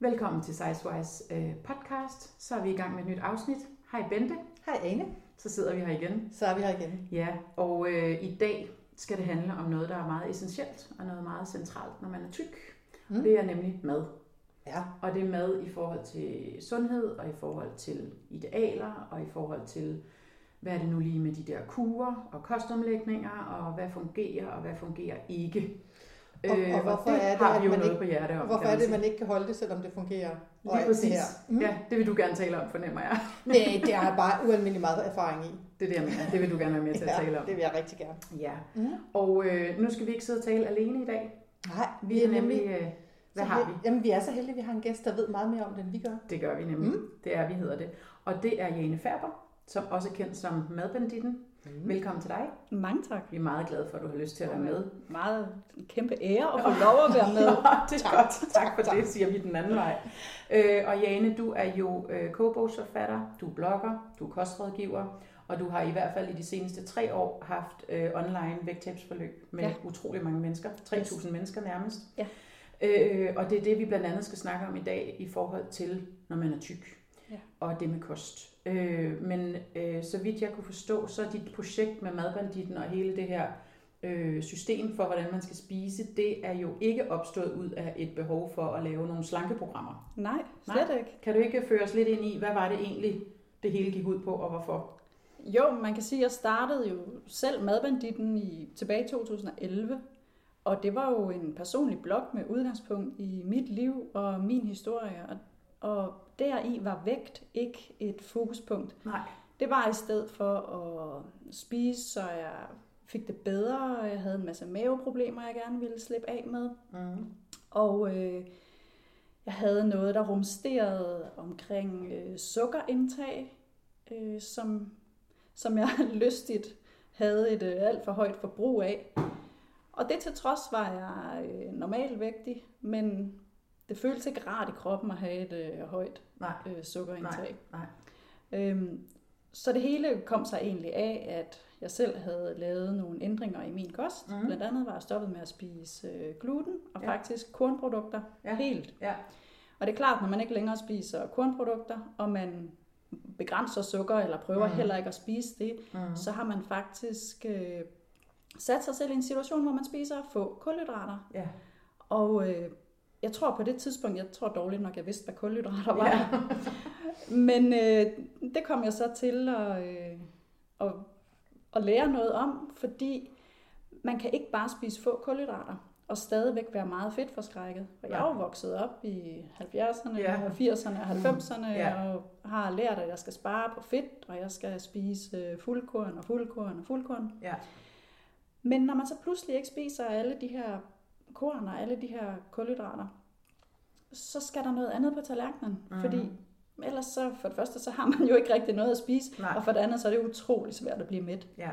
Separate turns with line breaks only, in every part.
Velkommen til Sizewise øh, podcast. Så er vi i gang med et nyt afsnit. Hej Bente.
Hej Ane.
Så sidder vi her igen.
Så er vi her igen.
Ja, og øh, i dag skal det handle om noget, der er meget essentielt og noget meget centralt, når man er tyk. Mm. Det er nemlig mad.
Ja.
Og det er mad i forhold til sundhed, og i forhold til idealer, og i forhold til, hvad er det nu lige med de der kurer og kostomlægninger, og hvad fungerer, og hvad fungerer ikke.
Og- og hvorfor
det
er det,
har
at
vi jo
man
noget
ikke-
på hjerte om.
Hvorfor er det, man ikke kan holde det, selvom det fungerer?
Lige præcis.
Det her. Mm.
Ja, det vil du gerne tale om, fornemmer jeg.
Nej, det har jeg bare ualmindelig meget erfaring i.
Det er det, jeg mener. Det vil du gerne være med til at tale om.
det vil jeg rigtig gerne.
Ja.
Mm.
Og øh, nu skal vi ikke sidde og tale alene i dag.
Nej,
Vi er nemlig... Øh, hvad har vi?
Jamen, vi er så heldige, at vi har en gæst, der ved meget mere om det, end vi gør.
Det gør vi nemlig. Mm. Det er, vi hedder det. Og det er Jane Færber, som også er kendt som Madbanditten. Mm. Velkommen til dig.
Mange tak.
Vi er meget glade for, at du har lyst til at være med.
Meget en kæmpe ære at få lov at være med.
Nå, det er godt. Tak for det, siger vi den anden vej. Øh, og Jane, du er jo øh, kogebogsforfatter, du er blogger, du er kostrådgiver, og du har i hvert fald i de seneste tre år haft øh, online vægttabsforløb med ja. Utrolig mange mennesker. 3.000 mennesker nærmest.
Ja.
Øh, og det er det, vi blandt andet skal snakke om i dag i forhold til, når man er tyk.
Ja.
Og det med kost. Øh, men øh, så vidt jeg kunne forstå, så er dit projekt med madbanditten og hele det her øh, system for, hvordan man skal spise, det er jo ikke opstået ud af et behov for at lave nogle slankeprogrammer.
Nej, slet ikke.
Kan du ikke føre os lidt ind i, hvad var det egentlig, det hele gik ud på, og hvorfor?
Jo, man kan sige, at jeg startede jo selv Madbanditten i, tilbage i 2011. Og det var jo en personlig blog med udgangspunkt i mit liv og min historie. Og, og deri var vægt ikke et fokuspunkt.
Nej.
Det var i stedet for at spise, så jeg fik det bedre. og Jeg havde en masse maveproblemer, jeg gerne ville slippe af med.
Mm.
Og øh, jeg havde noget, der rumsterede omkring øh, sukkerindtag, øh, som, som jeg lystigt havde et øh, alt for højt forbrug af. Og det til trods var jeg øh, normalvægtig, men det føltes ikke rart i kroppen at have et øh, højt
Nej,
øh, sukkerindtag.
nej.
Øhm, så det hele kom sig egentlig af, at jeg selv havde lavet nogle ændringer i min kost. Mm. Blandt andet var jeg stoppet med at spise øh, gluten og
Ja.
faktisk kornprodukter
Ja.
helt.
Ja.
Og det er klart, når man ikke længere spiser kornprodukter, og man begrænser sukker eller prøver mm. heller ikke at spise det,
Mm.
så har man faktisk øh, sat sig selv i en situation, hvor man spiser få kulhydrater.
Ja.
Og øh, jeg tror på det tidspunkt, jeg tror dårligt nok, jeg vidste, hvad kulhydrater var.
Ja.
Men øh, det kom jeg så til at, øh, at, at lære noget om, fordi man kan ikke bare spise få kulhydrater og stadigvæk være meget fedtforskrækket. Og jeg er jo vokset op i 70'erne,
Ja.
ja. og 80'erne og 90'erne,
Ja.
ja. og har lært, at jeg skal spare på fedt, og jeg skal spise øh, fuldkorn og fuldkorn og fuldkorn.
Ja.
Men når man så pludselig ikke spiser alle de her korn og alle de her kulhydrater, så skal der noget andet på tallerkenen. Mm. Fordi ellers så, for det første, så har man jo ikke rigtig noget at spise,
Nej.
og for det andet, så er det utrolig svært at blive mæt.
Ja.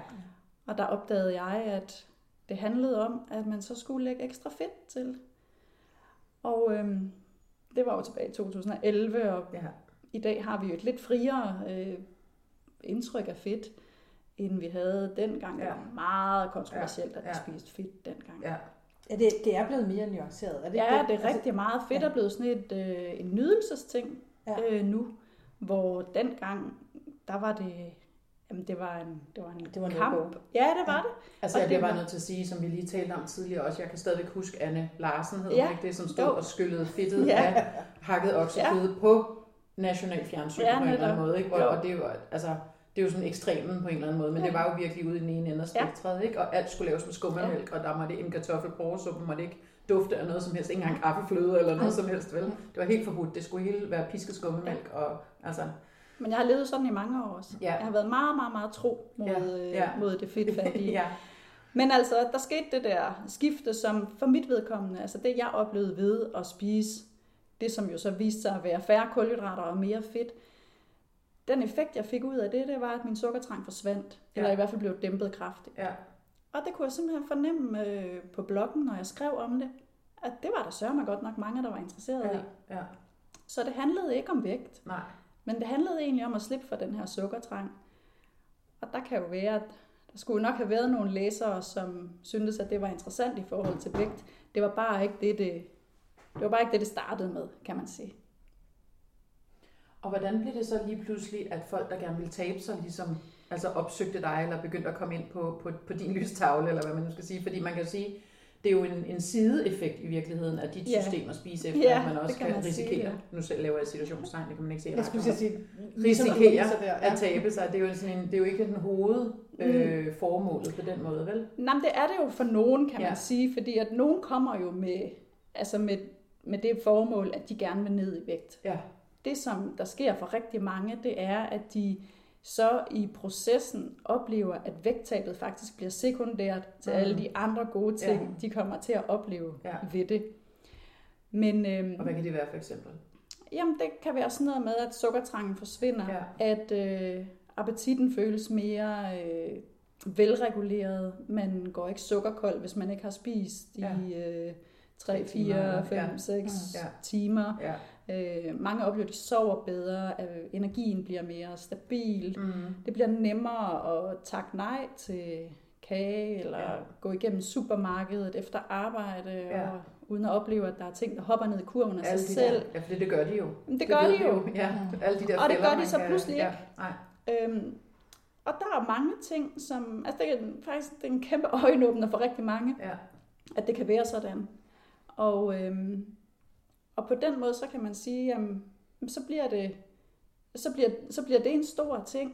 Og der opdagede jeg, at det handlede om, at man så skulle lægge ekstra fedt til. Og øhm, det var jo tilbage i 2011, og
Ja.
i dag har vi jo et lidt friere øh, indtryk af fedt, end vi havde dengang. Det
Ja.
var meget kontroversielt,
Ja.
at vi
Ja.
spiste fedt dengang.
Ja.
Ja, det, det er blevet mere nuanceret. Er det
Ja, det er
Altså,
rigtig meget. Fedt
ja.
er blevet sådan et, øh, en nydelsesting
Ja.
ja. øh, nu, hvor dengang, der var det, jamen det var en, det var en
Det var
kamp.
no-go.
Ja, det var det.
Altså,
Og
jeg bliver
det
bare
var-
nødt til at sige, som vi lige talte om tidligere også, jeg kan stadigvæk huske Anne Larsen, hed
Ja.
ikke det, som stod
Jo.
og skyllede fedtet
Ja.
af hakket okseføde ja. på national fjernsyn
Ja,
på en eller anden måde. Ikke? Og, og det er jo, altså, det er jo sådan ekstremen på en eller anden måde, men
Ja.
det var jo virkelig ude i den ene ende af
Ja.
spektret, ikke? og alt skulle laves med skummemælk, og der måtte en kartoffelbrødsuppe, måtte ikke dufte af noget som helst, ikke engang kaffefløde eller noget som helst, vel? Det var helt forbudt, det skulle hele være pisket skummemælk, og altså,
Men jeg har levet sådan i mange år også.
Ja.
Jeg har været meget, meget, meget tro mod,
Ja,
ja.
ja.
Ja. mod det fedtfattige.
ja,
Men altså, der skete det der skifte, som for mit vedkommende, altså det jeg oplevede ved at spise, det som jo så viste sig at være færre kulhydrater og mere fedt, den effekt, jeg fik ud af det, det var, at min sukkertrang forsvandt.
Ja.
Eller i hvert fald blev dæmpet kraftigt.
ja,
Og det kunne jeg simpelthen fornemme øh, på bloggen, når jeg skrev om det, at det var der sørme godt nok mange, der var interesseret
ja,
i.
ja,
Så det handlede ikke om vægt,
nej,
men det handlede egentlig om at slippe for den her sukkertrang. Og der kan jo være, at der skulle nok have været nogle læsere, som syntes, at det var interessant i forhold til vægt. Det var bare ikke det, det det var bare ikke det, det startede med, kan man sige.
Og hvordan blev det så lige pludselig, at folk, der gerne ville tabe sig, ligesom altså opsøgte dig, eller begyndte at komme ind på, på, på din lystavle, eller hvad man nu skal sige? Fordi man kan jo sige, det er jo en, en sideeffekt i virkeligheden af dit
Ja.
system at spise efter,
Ja,
at man også
kan
kan,
man sige,
risikere,
ja.
nu selv laver jeg situationstegn, det kan man ikke se
Jeg skulle sige,
risikere
ligesom der,
at tabe sig. Det er jo, sådan en, det er jo ikke den hoved øh, formålet på den måde, vel?
Nej, det er det jo for nogen, kan man
Ja.
sige, fordi at nogen kommer jo med, altså med, med det formål, at de gerne vil ned i vægt.
Ja.
Det, som der sker for rigtig mange, det er, at de så i processen oplever, at vægttabet faktisk bliver sekundært til
Mm.
alle de andre gode ting,
Ja.
de kommer til at opleve
Ja.
ved det. Men øhm,
Og hvad kan det være for eksempel?
jamen, det kan være sådan noget med, at sukkertrangen forsvinder,
Ja.
at øh, appetitten føles mere øh, velreguleret. Man går ikke sukkerkold, hvis man ikke har spist
Ja.
i øh, 3,
Tre timer,
4,
ja.
5,
Ja.
6
Ja.
timer.
Ja.
Øh, mange oplever, at de sover bedre, at energien bliver mere stabil.
Mm.
Det bliver nemmere at takke nej til kage, eller
Ja.
ja. gå igennem supermarkedet efter arbejde,
Ja.
ja. og uden at opleve, at der er ting, der hopper ned i kurven af
Alle
sig
de
selv.
Der, ja, for det, det gør de jo.
Men det gør de jo.
Ja, alle de der
Og det gør de så
kan-
pludselig
ja,
ikke.
Nej.
Øhm, og der er mange ting, som... Altså, det er faktisk det er en kæmpe øjenåbner for rigtig mange,
Ja.
at det kan være sådan. Og, øhm, og på den måde, så kan man sige, jamen, så bliver det, så bliver, så bliver det en stor ting,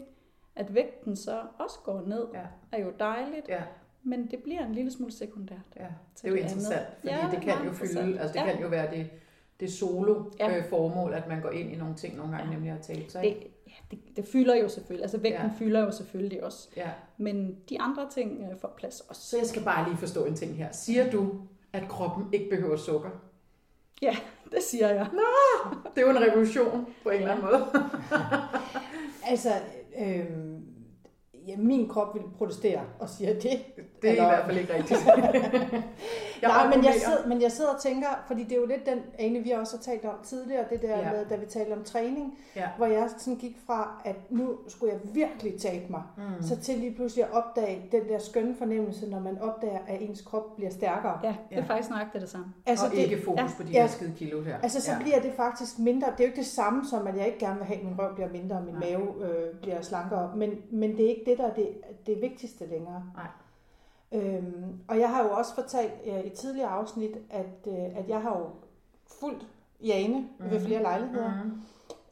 at vægten så også går ned,
Ja.
er jo dejligt,
Ja,
men det bliver en lille smule sekundært.
ja. Det er jo
det andet.
interessant, fordi
Ja,
det kan jo fylde, altså det
Ja.
kan jo være det, det solo
Ja.
øh, formål, at man går ind i nogle ting nogle gange,
Ja.
nemlig at tabe sig.
Det, ja, det, det fylder jo selvfølgelig, altså vægten
Ja.
ja. fylder jo selvfølgelig også,
Ja.
men de andre ting øh, får plads også.
Så jeg skal bare lige forstå en ting her. Siger du, at kroppen ikke behøver sukker?
Det siger jeg.
Det er jo en revolution på en eller anden måde.
Altså, øh, ja, min krop vil protestere og siger det.
Det er i
Eller-
hvert fald ikke rigtigt.
Jeg Nej, men jeg, sidder, men jeg sidder og tænker, fordi det er jo lidt den ane, vi også har talt om tidligere, det der
Ja.
med, da vi talte om træning,
Ja.
hvor jeg sådan gik fra, at nu skulle jeg virkelig tabe mig,
Mm.
så til lige pludselig at opdage den der skønne fornemmelse, når man opdager, at ens krop bliver stærkere.
Ja, det er
Ja.
faktisk nøjagtigt det samme.
Altså,
og
det,
ikke fokus
ja,
på de
ja.
her skide kilo her.
altså så
ja.
bliver det faktisk mindre. Det er jo ikke det samme som, at jeg ikke gerne vil have, at min røv bliver mindre, og min
Nej.
mave øh, bliver slankere. Men, men det er ikke det, der er det, det vigtigste længere.
Nej.
Øhm, og jeg har jo også fortalt øh, i tidligere afsnit, at, øh, at jeg har jo fuldt Jane mm. ved
Mhm.
flere lejligheder.
Mm.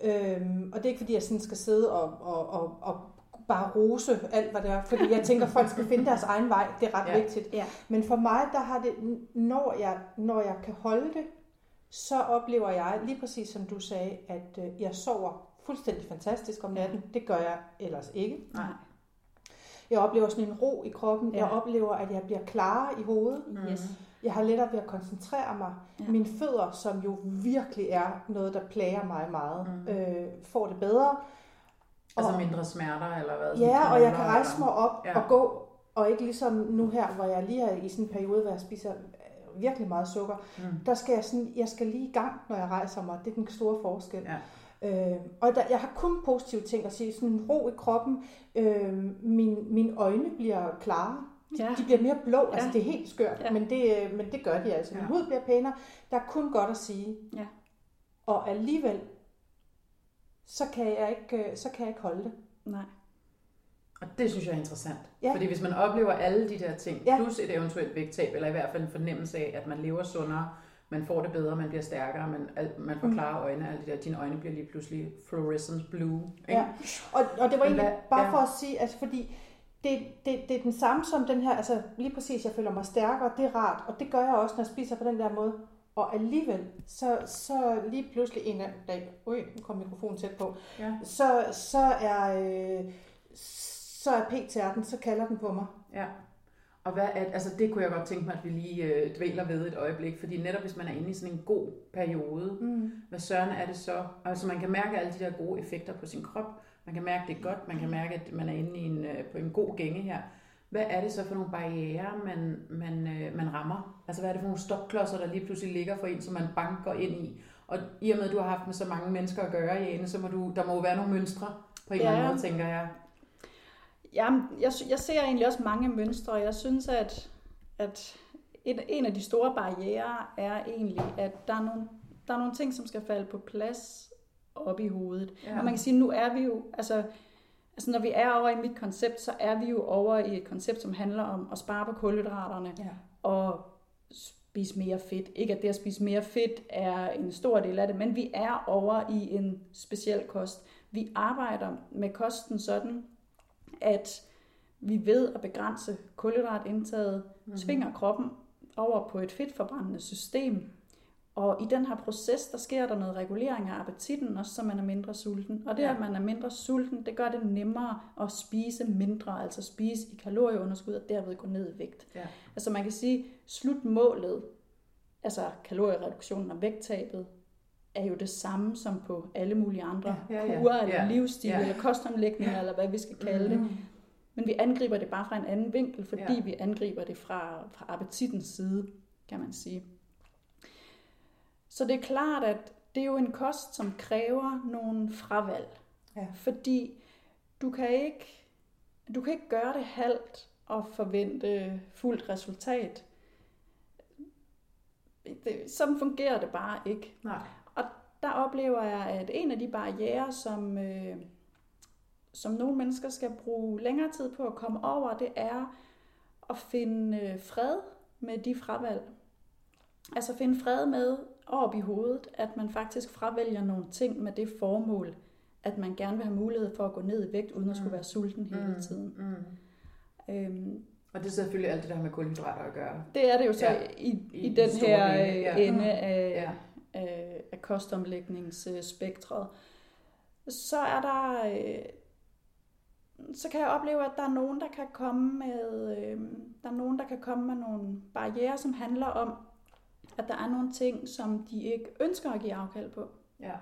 Øhm, og det er ikke fordi, jeg sådan skal sidde og, og, og, og bare rose alt, hvad det er. Fordi jeg tænker, at folk skal finde deres egen vej. Det er ret
ja.
vigtigt.
Ja.
Men for mig, der har det, når jeg, når jeg kan holde det, så oplever jeg, lige præcis som du sagde, at øh, jeg sover fuldstændig fantastisk om natten. Det gør jeg ellers ikke.
Nej.
Jeg oplever sådan en ro i kroppen.
Ja.
Jeg oplever, at jeg bliver klarere i hovedet.
Yes.
Jeg har lettere ved at koncentrere mig.
Ja.
Mine fødder, som jo virkelig er noget, der plager mig meget,
Mm.
mm. øh, får det bedre.
Altså
Og-
mindre smerter, eller hvad?
Ja, og jeg kan
knogler,
rejse
eller-
mig op
Ja.
ja. og gå, og ikke ligesom nu her, hvor jeg lige er i sådan en periode, hvor jeg spiser øh, virkelig meget sukker.
Mm.
Der skal jeg sådan, jeg skal lige i gang, når jeg rejser mig. Det er den store forskel.
Ja.
Øh, og der, jeg har kun positive ting at sige. Sådan en ro i kroppen. Øh, min, mine øjne bliver klare.
Ja.
De bliver mere blå. Ja. Altså,
Ja.
det er helt skørt,
Ja.
men, det, øh, men det gør de altså. Min
Ja.
hud bliver pænere. Der er kun godt at sige.
Ja.
Og alligevel, så kan jeg ikke, øh, så kan jeg ikke holde det.
Nej.
Og det synes jeg er interessant.
Ja.
Fordi hvis man oplever alle de der ting,
Ja.
plus et eventuelt vægttab, eller i hvert fald en fornemmelse af, at man lever sundere, man får det bedre, man bliver stærkere, man, al- man får
Mm.
klare øjne, alle de der, dine øjne bliver lige pludselig fluorescent blue. Ikke?
Ja. Og, og det var egentlig bare
ja.
for at sige, altså fordi det, det, det er den samme som den her, altså lige præcis, jeg føler mig stærkere, det er rart, og det gør jeg også, når jeg spiser på den der måde. Og alligevel, så, så lige pludselig en dag, ui, nu kom mikrofonen tæt på,
Ja.
så, så er, øh, så er p-tærten, så kalder den på mig.
Ja. Og hvad er, altså det kunne jeg godt tænke mig, at vi lige øh, dvæler ved et øjeblik, fordi netop hvis man er inde i sådan en god periode,
Mm.
hvad søren er det så? Altså man kan mærke alle de der gode effekter på sin krop, man kan mærke det godt, man kan mærke, at man er inde i en, øh, på en god gænge her. Hvad er det så for nogle barriere, man, man, øh, man rammer? Altså hvad er det for nogle stopklodser, der lige pludselig ligger for en, som man banker ind i? Og i og med, at du har haft med så mange mennesker at gøre, Jane, så må du, der må jo være nogle mønstre på en eller anden
Ja.
måde, tænker jeg.
Jamen, jeg, jeg ser egentlig også mange mønstre, jeg synes, at, at en, en af de store barriere er egentlig, at der er, nogle, der er nogle ting, som skal falde på plads op i hovedet. Ja. Og man kan sige, nu er vi jo, altså, altså når vi er over i mit koncept, så er vi jo over i et koncept, som handler om at spare på kulhydraterne ja. og spise mere fedt. Ikke at det at spise mere fedt er en stor del af det, men vi er over i en speciel kost. Vi arbejder med kosten sådan, at vi ved at begrænse kulhydratindtaget, mm-hmm. tvinger kroppen over på et fedtforbrændende system. Og i den her proces, der sker der noget regulering af appetitten, også så man er mindre sulten. Og det, ja. at man er mindre sulten, det gør det nemmere at spise mindre, altså spise i kalorieunderskud og derved gå ned i vægt. Ja. Altså man kan sige, slutmålet, altså kaloriereduktionen og vægttabet, er jo det samme som på alle mulige andre ja, ja, ja. kurer, eller ja. livsstil, ja. eller kostomlægninger, ja. eller hvad vi skal kalde mm-hmm. det. Men vi angriber det bare fra en anden vinkel, fordi ja. vi angriber det fra, fra appetittens side, kan man sige. Så det er klart, at det er jo en kost, som kræver nogle fravalg. Ja. Fordi du kan ikke du kan ikke gøre det halvt og forvente fuldt resultat. Det, sådan fungerer det bare ikke. Nej. Der oplever jeg, at en af de barriere, som, øh, som nogle mennesker skal bruge længere tid på at komme over, det er at finde øh, fred med de fravalg. Altså finde fred med op i hovedet, at man faktisk fravælger nogle ting med det formål, at man gerne vil have mulighed for at gå ned i vægt, uden at skulle mm. være sulten hele mm. tiden. Mm.
Øhm, og det er selvfølgelig alt det, der har med kulhydrater at gøre.
Det er det jo så ja. i, i, i den her ja. ende af, ja. af, af kostomlægningsspektret. Så er der... Øh, så kan jeg opleve, at der er nogen, der kan komme med, øh, der er nogen, der kan komme med nogle barriere, som handler om, at der er nogle ting, som de ikke ønsker at give afkald på. Ja.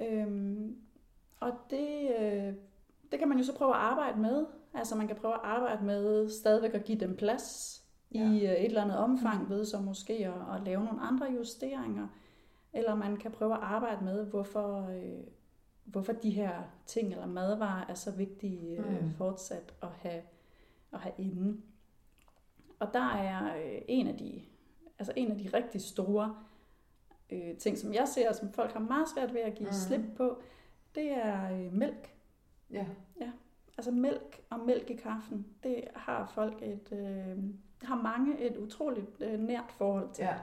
Øhm, og det, øh, det kan man jo så prøve at arbejde med. Altså man kan prøve at arbejde med stadigvæk at give dem plads ja. i øh, et eller andet omfang ved så måske at, at lave nogle andre justeringer. Eller man kan prøve at arbejde med, hvorfor, øh, hvorfor de her ting eller madvarer er så vigtige øh, mm. fortsat at have, at have inde. Og der er øh, en af de altså en af de rigtig store øh, ting, som jeg ser, som folk har meget svært ved at give mm. slip på, det er øh, mælk. Ja. ja. Altså mælk og mælk i kaffen, det har folk et, øh, har mange et utroligt øh, nært forhold til. Ja.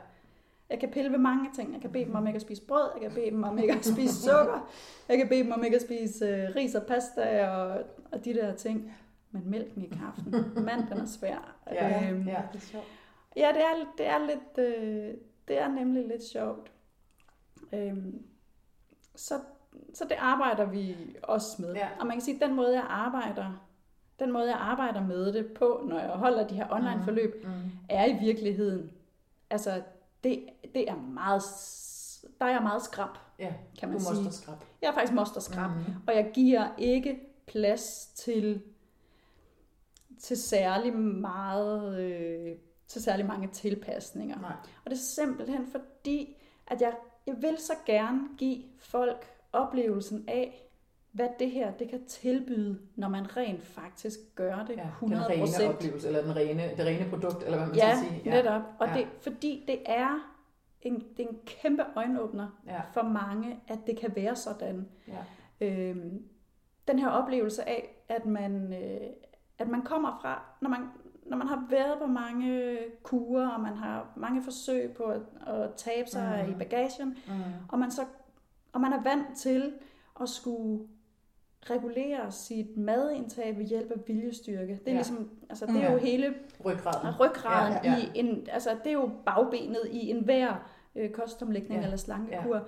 Jeg kan pille ved mange ting. Jeg kan bede dem om ikke at spise brød, jeg kan bede dem om ikke at spise sukker, jeg kan bede dem om ikke at spise øh, ris og pasta og, og de der ting. Men mælken i kaffen, mand, den er svær. Ja, øhm, ja, det er sjovt. Ja, det er, det er lidt, øh, det er nemlig lidt sjovt. Øhm, så, så det arbejder vi også med. Ja. Og man kan sige, at den måde, jeg arbejder, den måde, jeg arbejder med det på, når jeg holder de her online mm. forløb, mm. er i virkeligheden, altså det, det er meget, der er jeg meget skrab,
ja, kan man du sige. skrab.
Jeg er faktisk moster skrab, mm. og jeg giver ikke plads til til særlig meget øh, til særlig mange tilpasninger. Nej. Og det er simpelthen fordi, at jeg, jeg vil så gerne give folk oplevelsen af, hvad det her det kan tilbyde, når man rent faktisk gør det ja, 100%. Den
rene oplevelse, eller den rene, det rene produkt, eller hvad man
ja,
skal sige.
Ja, netop. Og ja. det, fordi det er en, det er en kæmpe øjenåbner ja. for mange, at det kan være sådan. Ja. Øhm, den her oplevelse af, at man, øh, at man kommer fra, når man, når man har været på mange kurer, og man har mange forsøg på at, at tabe sig mm. i bagagen, mm. og, man så, og man er vant til at skulle regulere sit madindtag ved hjælp af viljestyrke. Det er ja. ligesom, altså det er jo hele
ryggraden,
ryggraden ja, ja. i en, altså det er jo bagbenet i enhver øh, kostomlægning ja. eller slankekur, ja.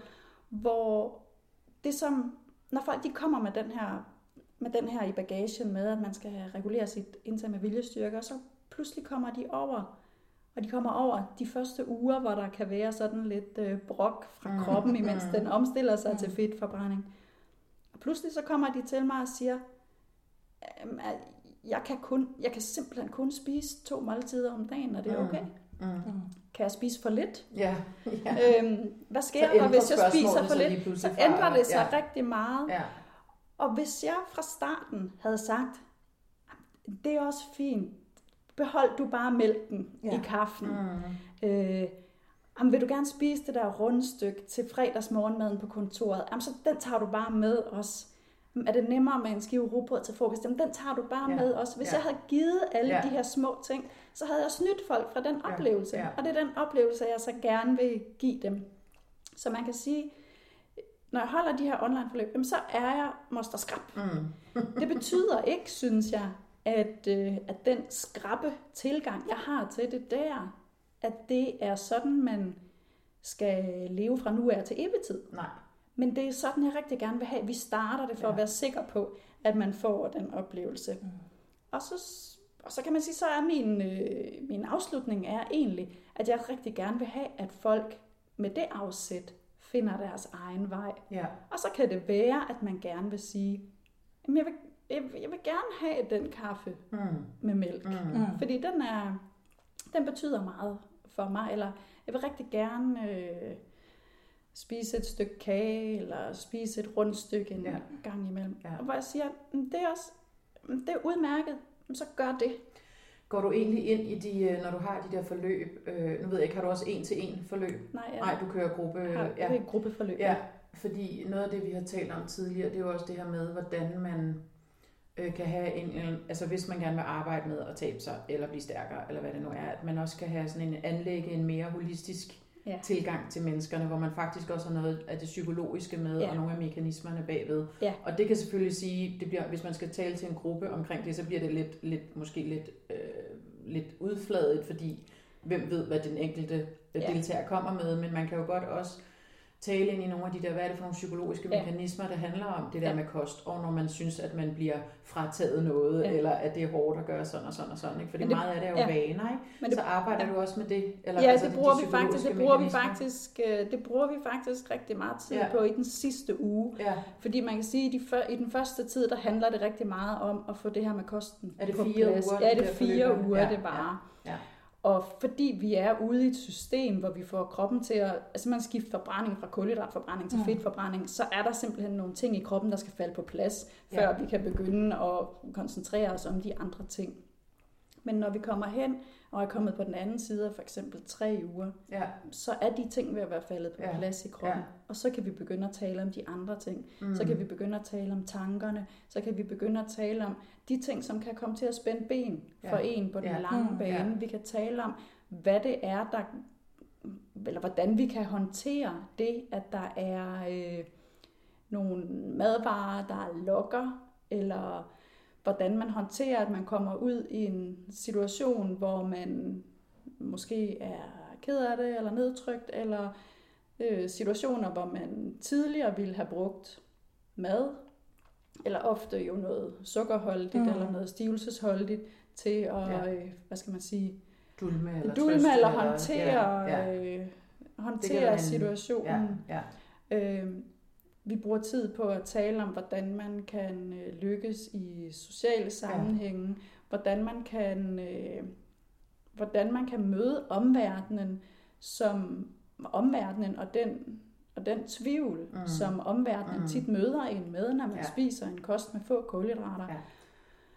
hvor det som, når folk de kommer med den her med den her i bagagen med, at man skal regulere sit indtag med viljestyrke, og så pludselig kommer de over, og de kommer over de første uger, hvor der kan være sådan lidt øh, brok fra mm. kroppen, imens mm. den omstiller sig mm. til fedtforbrænding. Og pludselig så kommer de til mig og siger, at jeg kan, kun, jeg kan simpelthen kun spise to måltider om dagen, og det er mm. okay. Mm. Mm. Kan jeg spise for lidt? Ja. ja. Øhm, hvad sker der, hvis jeg spiser for lidt? Så ændrer det sig ja. rigtig meget. Ja. Og hvis jeg fra starten havde sagt, det er også fint, behold du bare mælken
Ja.
i kaffen.
Mm.
Øh, jamen, vil du gerne spise det der rundstykke til fredagsmorgenmaden på kontoret? Jamen, så den tager du bare med os. Er det nemmere med en skive rugbrød til frokost? Jamen, den tager du bare
Ja.
med os. Hvis
Ja.
jeg havde givet alle
Ja.
de her små ting, så havde jeg snydt folk fra den
Ja.
oplevelse.
Ja.
Og det er den oplevelse, jeg så gerne vil give dem. Så man kan sige, når jeg holder de her online forløb, jamen, så er jeg moster skrab.
Mm.
Det betyder ikke, synes jeg, at, øh, at den skrappe tilgang, jeg har til det der, at det er sådan, man skal leve fra nu af til evig tid.
Nej.
Men det er sådan, jeg rigtig gerne vil have. Vi starter det for
Ja.
ja. at være sikker på, at man får den oplevelse. Mm. Og, så, og så kan man sige, så er min, øh, min afslutning er egentlig, at jeg rigtig gerne vil have, at folk med det afsæt finder deres egen vej.
Ja.
Og så kan det være, at man gerne vil sige, "Jamen, jeg vil, jeg, vil- jeg vil gerne have den kaffe
Mm.
med mælk.
Mm.
Fordi den, er, den betyder meget for mig. Eller jeg vil rigtig gerne øh, spise et stykke kage, eller spise et rundt stykke en
Ja.
gang imellem.
Ja.
Og hvor jeg siger, "Mm, det er også mm, det er udmærket, så gør det.
Går du egentlig ind i de, øh, når du har de der forløb, øh, nu ved jeg ikke, har du også en til en forløb?
Nej, jeg
Nej, du kører gruppe.
har
ja.
gruppeforløb.
Ja, fordi noget af det, vi har talt om tidligere, det er jo også det her med, hvordan man øh, kan have en, en, altså hvis man gerne vil arbejde med at tabe sig, eller blive stærkere, eller hvad det nu er, at man også kan have sådan en anlægge en mere holistisk
Ja.
tilgang til menneskerne, hvor man faktisk også har noget af det psykologiske med,
Ja.
og nogle af mekanismerne bagved.
Ja.
Og det kan selvfølgelig sige, det bliver, hvis man skal tale til en gruppe omkring det, så bliver det lidt, lidt måske lidt, øh, lidt udfladet, fordi hvem ved, hvad den enkelte
Ja.
deltager kommer med, men man kan jo godt også tale ind i nogle af de der, hvad er det for nogle psykologiske
Ja.
mekanismer, det handler om, det der
Ja.
med kost, og når man synes, at man bliver frataget noget,
Ja.
eller at det er hårdt at gøre sådan og sådan og sådan, ikke? fordi
Men det-
meget af det er jo
ja.
vaner, ikke?
Men det,
så arbejder
ja.
du også med det? Eller,
ja,
altså,
det
de
bruger vi faktisk. Det bruger vi faktisk. øh, Det bruger vi faktisk rigtig meget tid
Ja.
på i den sidste uge.
Ja.
Fordi man kan sige, at i, de før, i den første tid, der handler det rigtig meget om at få det her med kosten
Er det
på
fire
plads.
uger,
Ja,
de
det er
der
fire uger,
Ja,
det var.
ja, ja.
Og fordi vi er ude i et system, hvor vi får kroppen til at altså man skifte forbrænding fra kulhydratforbrænding til
Mm.
fedtforbrænding, så er der simpelthen nogle ting i kroppen, der skal falde på plads,
Ja.
før vi kan begynde at koncentrere os om de andre ting. Men når vi kommer hen og er kommet på den anden side af for eksempel tre uger,
ja.
så er de ting ved at være faldet på
Ja.
plads i kroppen.
Ja.
Og så kan vi begynde at tale om de andre ting.
Mm.
Så kan vi begynde at tale om tankerne. Så kan vi begynde at tale om de ting, som kan komme til at spænde ben for
Ja.
en på den
Ja.
lange
Mm.
bane. Vi kan tale om, hvad det er, der eller hvordan vi kan håndtere det, at der er øh, nogle madvarer, der lokker, eller hvordan man håndterer, at man kommer ud i en situation, hvor man måske er ked af det, eller nedtrykt, eller øh, situationer, hvor man tidligere ville have brugt mad, eller ofte jo noget sukkerholdigt,
Mm.
eller noget stivelsesholdigt, til at,
Ja.
ja. øh, hvad skal man sige,
Dulme eller
dulme
trøste,
eller håndtere,
Ja, ja,
øh, håndtere situationen.
ja, ja.
Øh, vi bruger tid på at tale om, hvordan man kan øh, lykkes i sociale sammenhænge, hvordan man kan øh, hvordan man kan møde omverdenen som omverdenen og den og den tvivl,
Mm.
som omverdenen
Mm.
tit møder en med, når man
Ja.
spiser en kost med få kulhydrater.
Ja.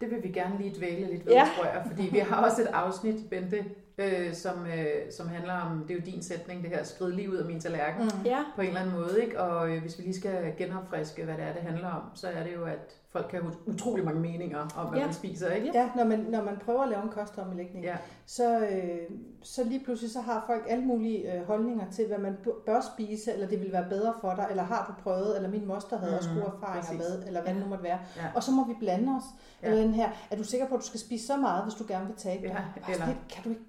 Det vil vi gerne lige dvæle lidt ved,
Ja.
tror jeg, fordi vi har også et afsnit, Bente, øh, som, øh, som handler om, det er jo din sætning, det her, skrid lige ud af min tallerken, mm.
Mm.
Ja,
på en eller anden måde, ikke? og øh, hvis vi lige skal genopfriske, hvad det er, det handler om, så er det jo, at folk kan have utrolig mange meninger om, hvad
Ja.
man spiser, ikke?
Ja, når man, når man prøver at lave en kostomlægning,
Ja.
så, øh, så lige pludselig så har folk alle mulige øh, holdninger til, hvad man bør spise, eller det vil være bedre for dig, eller har du prøvet, eller min moster havde også
Mhm,
gode erfaringer
præcis.
med, eller hvad det nu måtte være.
Ja.
Og så må vi blande os.
Ja.
Eller den her, er du sikker på, at du skal spise så meget, hvis du gerne vil tabe dig?
Ja, eller-
lidt, kan du ikke?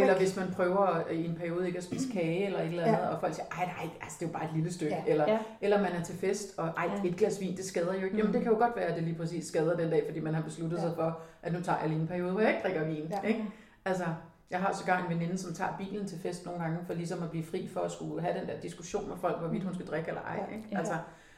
Eller hvis man prøver i en periode ikke at spise kage eller et eller andet,
Ja.
og folk siger, ej nej, altså, det er jo bare et lille stykke.
Ja.
Eller,
Ja.
eller man er til fest, og ej, et glas vin, det skader jo ikke. Jamen
Mm.
det kan jo godt være, at det lige præcis skader den dag, fordi man har besluttet
Ja.
sig for, at nu tager jeg lige en periode, hvor jeg ikke drikker vin.
Ja.
Ikke? Altså, jeg har så gang en veninde, som tager bilen til fest nogle gange, for ligesom at blive fri for at skulle have den der diskussion med folk, hvorvidt hun skal drikke eller ej. Ikke?
Ja.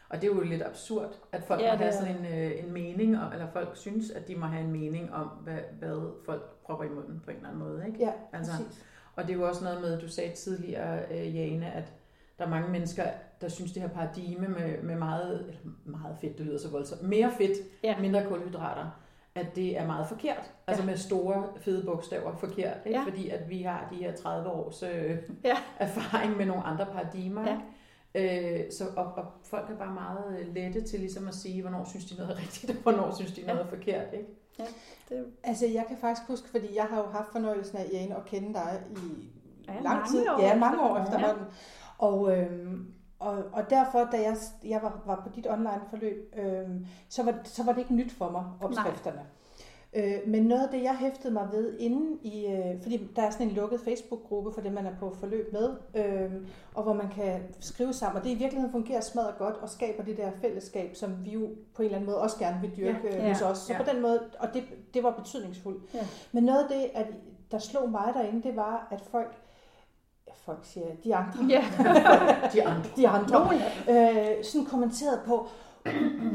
Og det er jo lidt absurd, at folk
Ja,
må have sådan en, øh, en mening, om, eller folk synes, at de må have en mening om, hvad, hvad folk propper i munden på en eller anden måde. Ikke?
Ja,
Altså,
præcis.
Og det er jo også noget med, du sagde tidligere, øh, Jane, at der er mange mennesker, der synes, det her paradigme med, med meget, eller meget fedt, det lyder så voldsomt, mere fedt,
Ja.
mindre kulhydrater, at det er meget forkert. Altså
Ja.
med store, fede bogstaver forkert. Ikke?
Ja.
Fordi at vi har de her 30 års øh,
Ja.
erfaring med nogle andre paradigmer.
Ja.
ikke? Øh, så, og, og folk er bare meget øh, lette til ligesom at sige, hvornår synes de noget er rigtigt, og hvornår synes de noget er forkert. Ikke?
Det,
Altså, jeg kan faktisk huske, fordi jeg har jo haft fornøjelsen af, Jane, at kende dig i
Ja,
lang
mange
tid.
år
ja, mange år
efterhånden.
efterhånden. Og, øhm, og, og derfor, da jeg, jeg var, var på dit online forløb, øhm, så, var, så var det ikke nyt for mig, opskrifterne. Øh, men noget af det, jeg hæftede mig ved inden i, øh, fordi der er sådan en lukket Facebook-gruppe for dem, man er på forløb med, øh, og hvor man kan skrive sammen, og det i virkeligheden fungerer smadret godt og skaber det der fællesskab, som vi jo på en eller anden måde også gerne vil dyrke
Ja.
ja.
Ja.
hos os. Så
Ja.
på den måde, og det, det var betydningsfuldt.
Ja.
Men noget af det, at, der slog mig derinde, det var, at folk, folk siger, de andre,
ja,
De andre.
de andre
nogen
øh, sådan kommenterede på,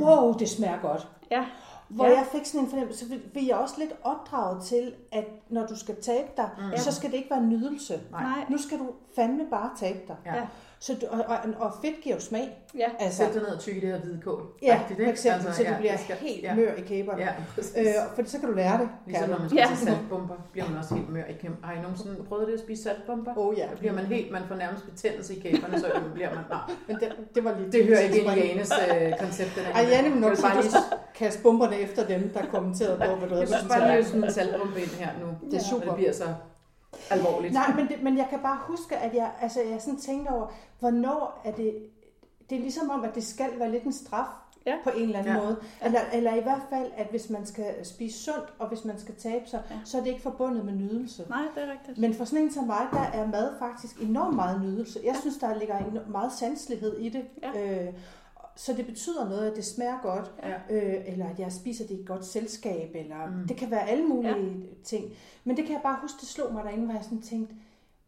wow, det smager godt.
Ja.
Hvor
Ja.
jeg fik sådan en fornemmelse, så vi er også lidt opdraget til, at når du skal tabe dig,
Mm.
så skal det ikke være nydelse.
Nej.
Nu skal du fandme bare tabe dig.
Ja.
Ja.
Så du, og, og, og fedt giver jo smag.
Ja.
Altså,
Sæt dig ned og tykke det her hvidkål.
ja,
Rigtigt,
for eksempel, altså, så du
ja,
bliver
skal-
helt
ja.
mør i kæberne.
Ja.
Øh, for så kan du lære det.
Ligesom når man skal
Ja.
saltbomber, bliver man også helt mør i kæm. Har I nogensinde prøvet det at spise saltbomber?
Oh, ja,
Der bliver man helt, man får nærmest betændelse i kæberne, så bliver man, nej,
men det, det var lige
det hører ikke ind i Janes øh, koncept. det der.
Ej, Janne vil nok
bare lige,
kaste bomberne efter dem, der kommenterede på, hvad du havde
jeg synes bare lige sådan en saltbombe ind her nu.
Det er super.
det bliver så alvorligt.
Nej, men, det, men jeg kan bare huske, at jeg, altså, jeg sådan tænkte over, hvornår er det... Det er ligesom om, at det skal være lidt en straf
Ja.
på en eller anden
Ja.
måde. Eller, eller i hvert fald, at hvis man skal spise sundt, og hvis man skal tabe sig,
Ja.
så er det ikke forbundet med nydelse.
Nej, det er rigtigt.
Men for sådan en som mig, der er mad faktisk enormt meget nydelse. Jeg synes, der ligger en meget sanselighed i det.
Ja.
Øh, så det betyder noget, at det smager godt,
Ja.
øh, eller at jeg spiser det i et godt selskab, eller
Mm.
det kan være alle mulige ja. ting. Men det kan jeg bare huske, det slog mig derinde, hvor jeg sådan tænkte,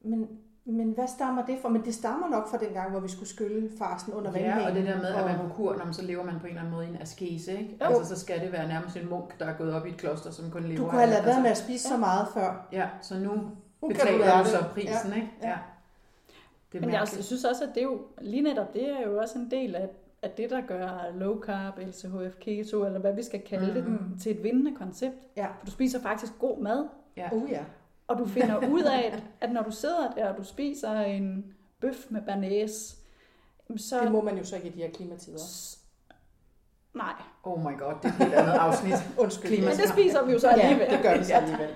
men, men hvad stammer det fra? Men det stammer nok fra den gang, hvor vi skulle skylle farsen under
Ja,
vandhænden.
og det der med, at man på kur, når man, så lever man på en eller anden måde i en askese, ikke?
Jo.
Altså, så skal det være nærmest en munk, der er gået op i et kloster, som kun lever
Du kunne have
af-
være med
altså,
at spise så meget før.
Ja, så nu
Nu du
betaler du
det.
så prisen,
Ja.
ikke?
Ja.
Ja. Det er
Men jeg, jeg synes også, at det er jo, lige netop det er jo også en del af, af det, der gør low carb, LCHF, keto, eller hvad vi skal kalde det,
Mhm.
til et vindende koncept.
Ja.
For du spiser faktisk god mad,
Ja.
Oh ja.
og du finder ud af, at, at når du sidder der, og du spiser en bøf med banæs, så...
Det må man jo så ikke i de her klimatider.
S- Nej,
Oh my god, det er et helt andet afsnit.
Undskyld.
Klima-
men det spiser vi jo så
Ja,
alligevel.
det gør vi så alligevel.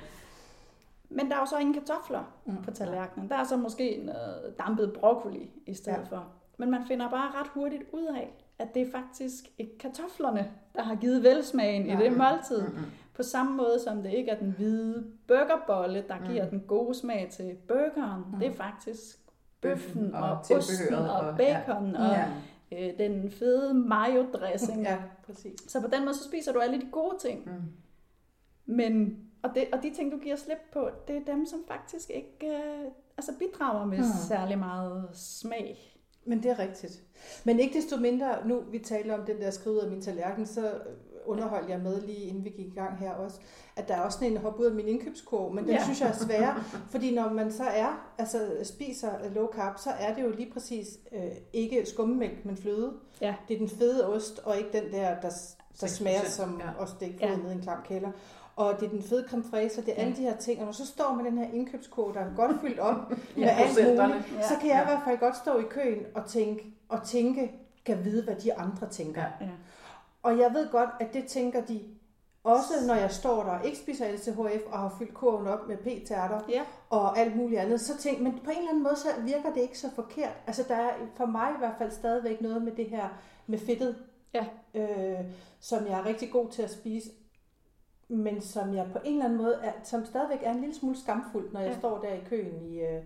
Men der er jo så ingen kartofler
Mm.
på tallerkenen. Der er så måske noget dampet broccoli i stedet
Ja.
for. Men man finder bare ret hurtigt ud af, at det er faktisk ikke kartoflerne, der har givet velsmagen i
Nej.
det måltid.
Mm-mm.
På samme måde som det ikke er den hvide burgerbolle, der giver
Mm.
den gode smag til burgeren.
Mm.
Det er faktisk
Bøffen og
og, osten og
og-
bacon og
Ja.
øh, den fede mayo-dressing.
Ja, præcis.
Så på den måde, så spiser du alle de gode ting.
Mm.
Men, og, det, og de ting, du giver slip på, det er dem, som faktisk ikke øh, altså bidrager med
Mm.
særlig meget smag.
Men det er rigtigt. Men ikke desto mindre, nu vi taler om den der skrive af min tallerken, så underholdt jeg med lige inden vi gik i gang her også, at der er også sådan en hop ud af min indkøbskurv, men den
Ja.
synes jeg er svær, fordi når man så er, altså spiser low carb, så er det jo lige præcis øh, ikke skummemælk, men fløde.
Ja.
Det er den fede ost, og ikke den der, der, der
6%,
smager som
ja.
ostæg
Ja.
ja. ned i en klam kælder. Og det er den fede og det er alle de her ting. Og når så står man den her indkøbskurv, der er godt fyldt op med
Ja,
alt
procenterne.
muligt,
Ja.
så kan jeg
Ja.
i hvert fald godt stå i køen og tænke, og tænke, kan vide, hvad de andre tænker.
Ja.
Ja.
Ja.
Og jeg ved godt, at det tænker de også, når jeg står der og ikke spiser LCHF og har fyldt kurven op med p-tærter
Ja.
og alt muligt andet. Så tænk, men på en eller anden måde, så virker det ikke så forkert. Altså der er for mig i hvert fald stadigvæk noget med det her med fedtet,
Ja.
øh, som jeg er rigtig god til at spise, men som jeg på en eller anden måde, er, som stadigvæk er en lille smule skamfuld, når jeg
Ja.
står der i køen i... Øh,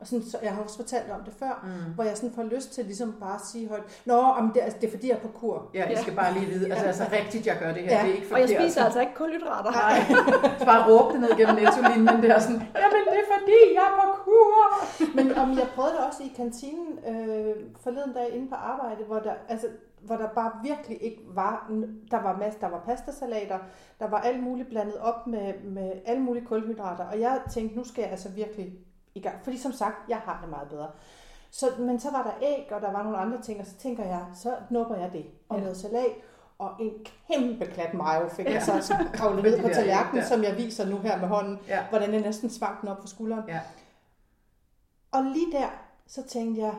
og sådan, så jeg har også fortalt om det før,
Mm.
hvor jeg sådan får lyst til ligesom bare at sige højt, Nå, om det, altså, det er fordi, jeg er på kur.
Ja, jeg skal bare lige vide, altså, altså rigtigt, jeg gør det her,
Ja.
det er ikke
Og jeg
forkert.
spiser altså ikke kulhydrater.
Nej, så bare råbe det ned gennem netto-linjen der sådan, jamen det er fordi, jeg er på kur.
Men om jeg prøvede det også i kantinen øh, forleden dag inde på arbejde, hvor der, altså, hvor der bare virkelig ikke var, der var masser, der var pastasalater, der var alt muligt blandet op med, med alle mulige kulhydrater, og jeg tænkte, nu skal jeg altså virkelig i gang, fordi som sagt, jeg har det meget bedre. Så, men så var der æg, og der var nogle andre ting, og så tænker jeg, så nupper jeg det, og
Ja.
noget salat, og en kæmpe klat mayo fik
Ja.
jeg så altså kravlet ned på tallerkenen,
ja.
som jeg viser nu her med hånden,
Ja.
hvordan jeg næsten svang den op på skulderen.
Ja.
Og lige der, så tænkte jeg,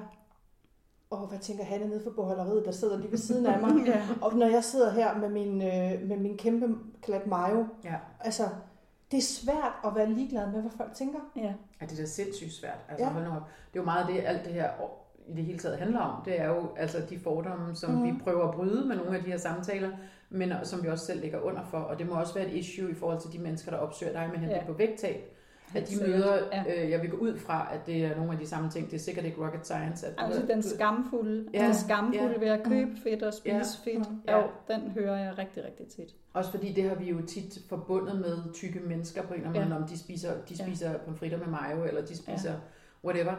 åh, hvad tænker Hanne nede for beholderiet, der sidder lige ved siden af mig.
Ja.
Og når jeg sidder her med min, øh, med min kæmpe klat mayo,
Ja.
altså, det er svært at være ligeglad med, hvad folk tænker.
Ja.
Ja, det er da sindssygt svært. Altså,
Ja.
hold nu op. Det er jo meget det, alt det her i det hele taget handler om. Det er jo altså de fordomme, som mm. vi prøver at bryde med nogle af de her samtaler, men som vi også selv ligger under for. Og det må også være et issue i forhold til de mennesker, der opsøger dig med henblik
Ja.
på vægttab. At de møder,
Ja.
øh, jeg vil gå ud fra, at det er nogle af de samme ting. Det er sikkert ikke rocket science. At
Altså den skamfulde,
Ja,
ja, den skamfulde
ja.
ved at købe fedt og spise
Ja.
fedt.
Mm.
Jo,
Ja.
den hører jeg rigtig, rigtig tit.
Også fordi det har vi jo tit forbundet med tykke mennesker på en eller anden
Ja.
måde, om de spiser, de
Ja.
spiser pomfritter med mayo, eller de spiser ja. whatever.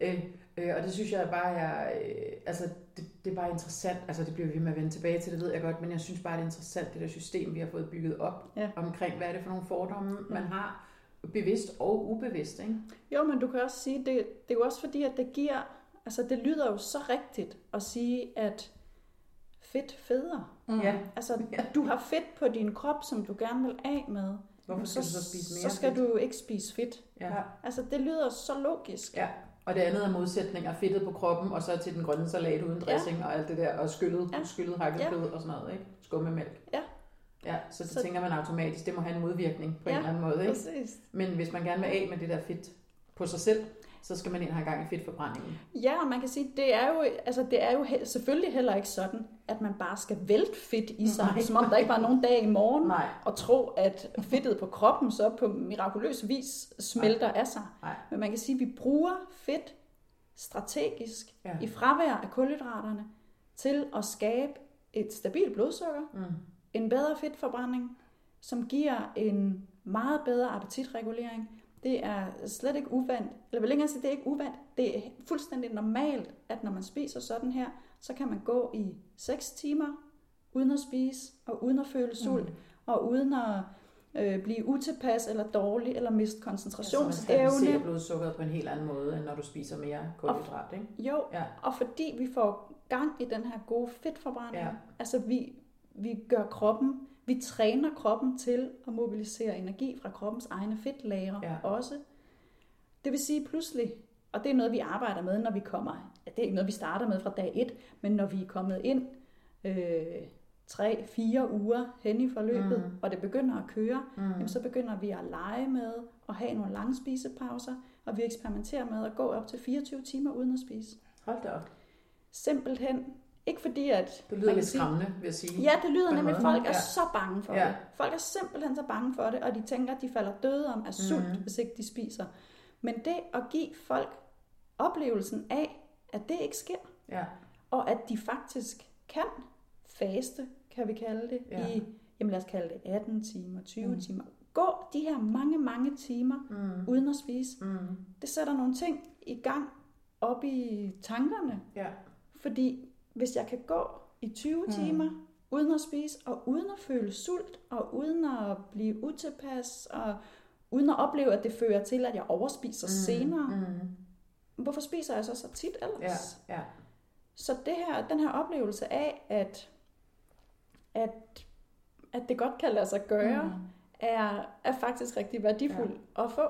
Øh, øh, og det synes jeg bare er, øh, altså det, det er bare interessant, altså det bliver vi ved med at vende tilbage til, det ved jeg godt, men jeg synes bare, det er interessant, det der system, vi har fået bygget op
Ja.
omkring, hvad er det for nogle fordomme,
Ja.
man har, bevidst og ubevidst, ikke?
Jo, men du kan også sige, det, det er jo også fordi, at det giver, altså det lyder jo så rigtigt at sige, at fedt feder.
Ja.
Altså,
Ja.
du har fedt på din krop, som du gerne vil af med.
Hvorfor skal du så spise mere
Så skal
fedt?
du ikke spise fedt.
Ja.
Altså, det lyder så logisk.
ja. Og det andet er modsætninger, fedtet på kroppen, og så til den grønne salat uden dressing, ja. og alt det der, og skyllet, ja.
Ja.
skyllet hakket
Ja.
kød og sådan noget, ikke? Skummemælk.
Ja.
Ja, så det
Så-
så... tænker man automatisk, det må have en modvirkning på ja. En eller anden måde, ikke?
Præcis.
Men hvis man gerne vil af med det der fedt på sig selv, så skal man ind og have gang i fedtforbrændingen.
Ja, og man kan sige, det er jo, altså, det er jo he- selvfølgelig heller ikke sådan, at man bare skal vælte fedt i sig,
Nej.
som om der ikke var nogen dag i morgen,
Nej.
og tro, at fedtet på kroppen så på mirakuløs vis smelter af sig.
Nej.
Men man kan sige, at vi bruger fedt strategisk
Ja.
i fravær af kulhydraterne til at skabe et stabilt blodsukker,
Mm.
En bedre fedtforbrænding, som giver en meget bedre appetitregulering. Det er slet ikke uvandt, eller vil længere sige, det er ikke uvandt, det er fuldstændig normalt, at når man spiser sådan her, så kan man gå i 6 timer uden at spise, og uden at føle sult, mm. og uden at øh, blive utilpas eller dårlig, eller miste
Ja, så man
koncentrationsevne.
stabiliserer blodsukkeret på en helt anden måde, end når du spiser mere kulhydrat, ikke?
Jo,
Ja.
og fordi vi får gang i den her gode fedtforbrænding,
Ja.
altså vi, vi gør kroppen, vi træner kroppen til at mobilisere energi fra kroppens egne fedtlagre
Ja.
også. Det vil sige pludselig, og det er noget, vi arbejder med, når vi kommer, ja, det er ikke noget, vi starter med fra dag 1, men når vi er kommet ind øh, tre, fire uger hen i forløbet,
Mm.
mm. og det begynder at køre,
Mm.
jamen, så begynder vi at lege med at have nogle lange spisepauser, og vi eksperimenterer med at gå op til 24 timer uden at spise.
Hold da op.
Simpelthen. Ikke fordi, at...
Det lyder lidt skræmmende, vil jeg sige.
Ja, det lyder nemlig, at folk er
Ja.
så bange for
Ja.
det. Folk er simpelthen så bange for det, og de tænker, at de falder døde om af sult,
Mhm.
hvis ikke de spiser. Men det at give folk oplevelsen af, at det ikke sker,
Ja.
og at de faktisk kan faste, kan vi kalde det,
Ja.
i, jamen lad os kalde det 18 timer, 20
Mm.
mm. timer. Gå de her mange, mange timer
Mm.
uden at spise.
Mm.
Det sætter nogle ting i gang op i tankerne,
Ja.
fordi hvis jeg kan gå i 20
Mm.
timer uden at spise, og uden at føle sult, og uden at blive utilpas, og uden at opleve, at det fører til, at jeg overspiser mm. senere,
Mm.
hvorfor spiser jeg så så tit ellers?
Ja. Ja.
Så det her, den her oplevelse af, at, at, at det godt kan lade sig gøre, mm. er, er faktisk rigtig værdifuld ja. at få.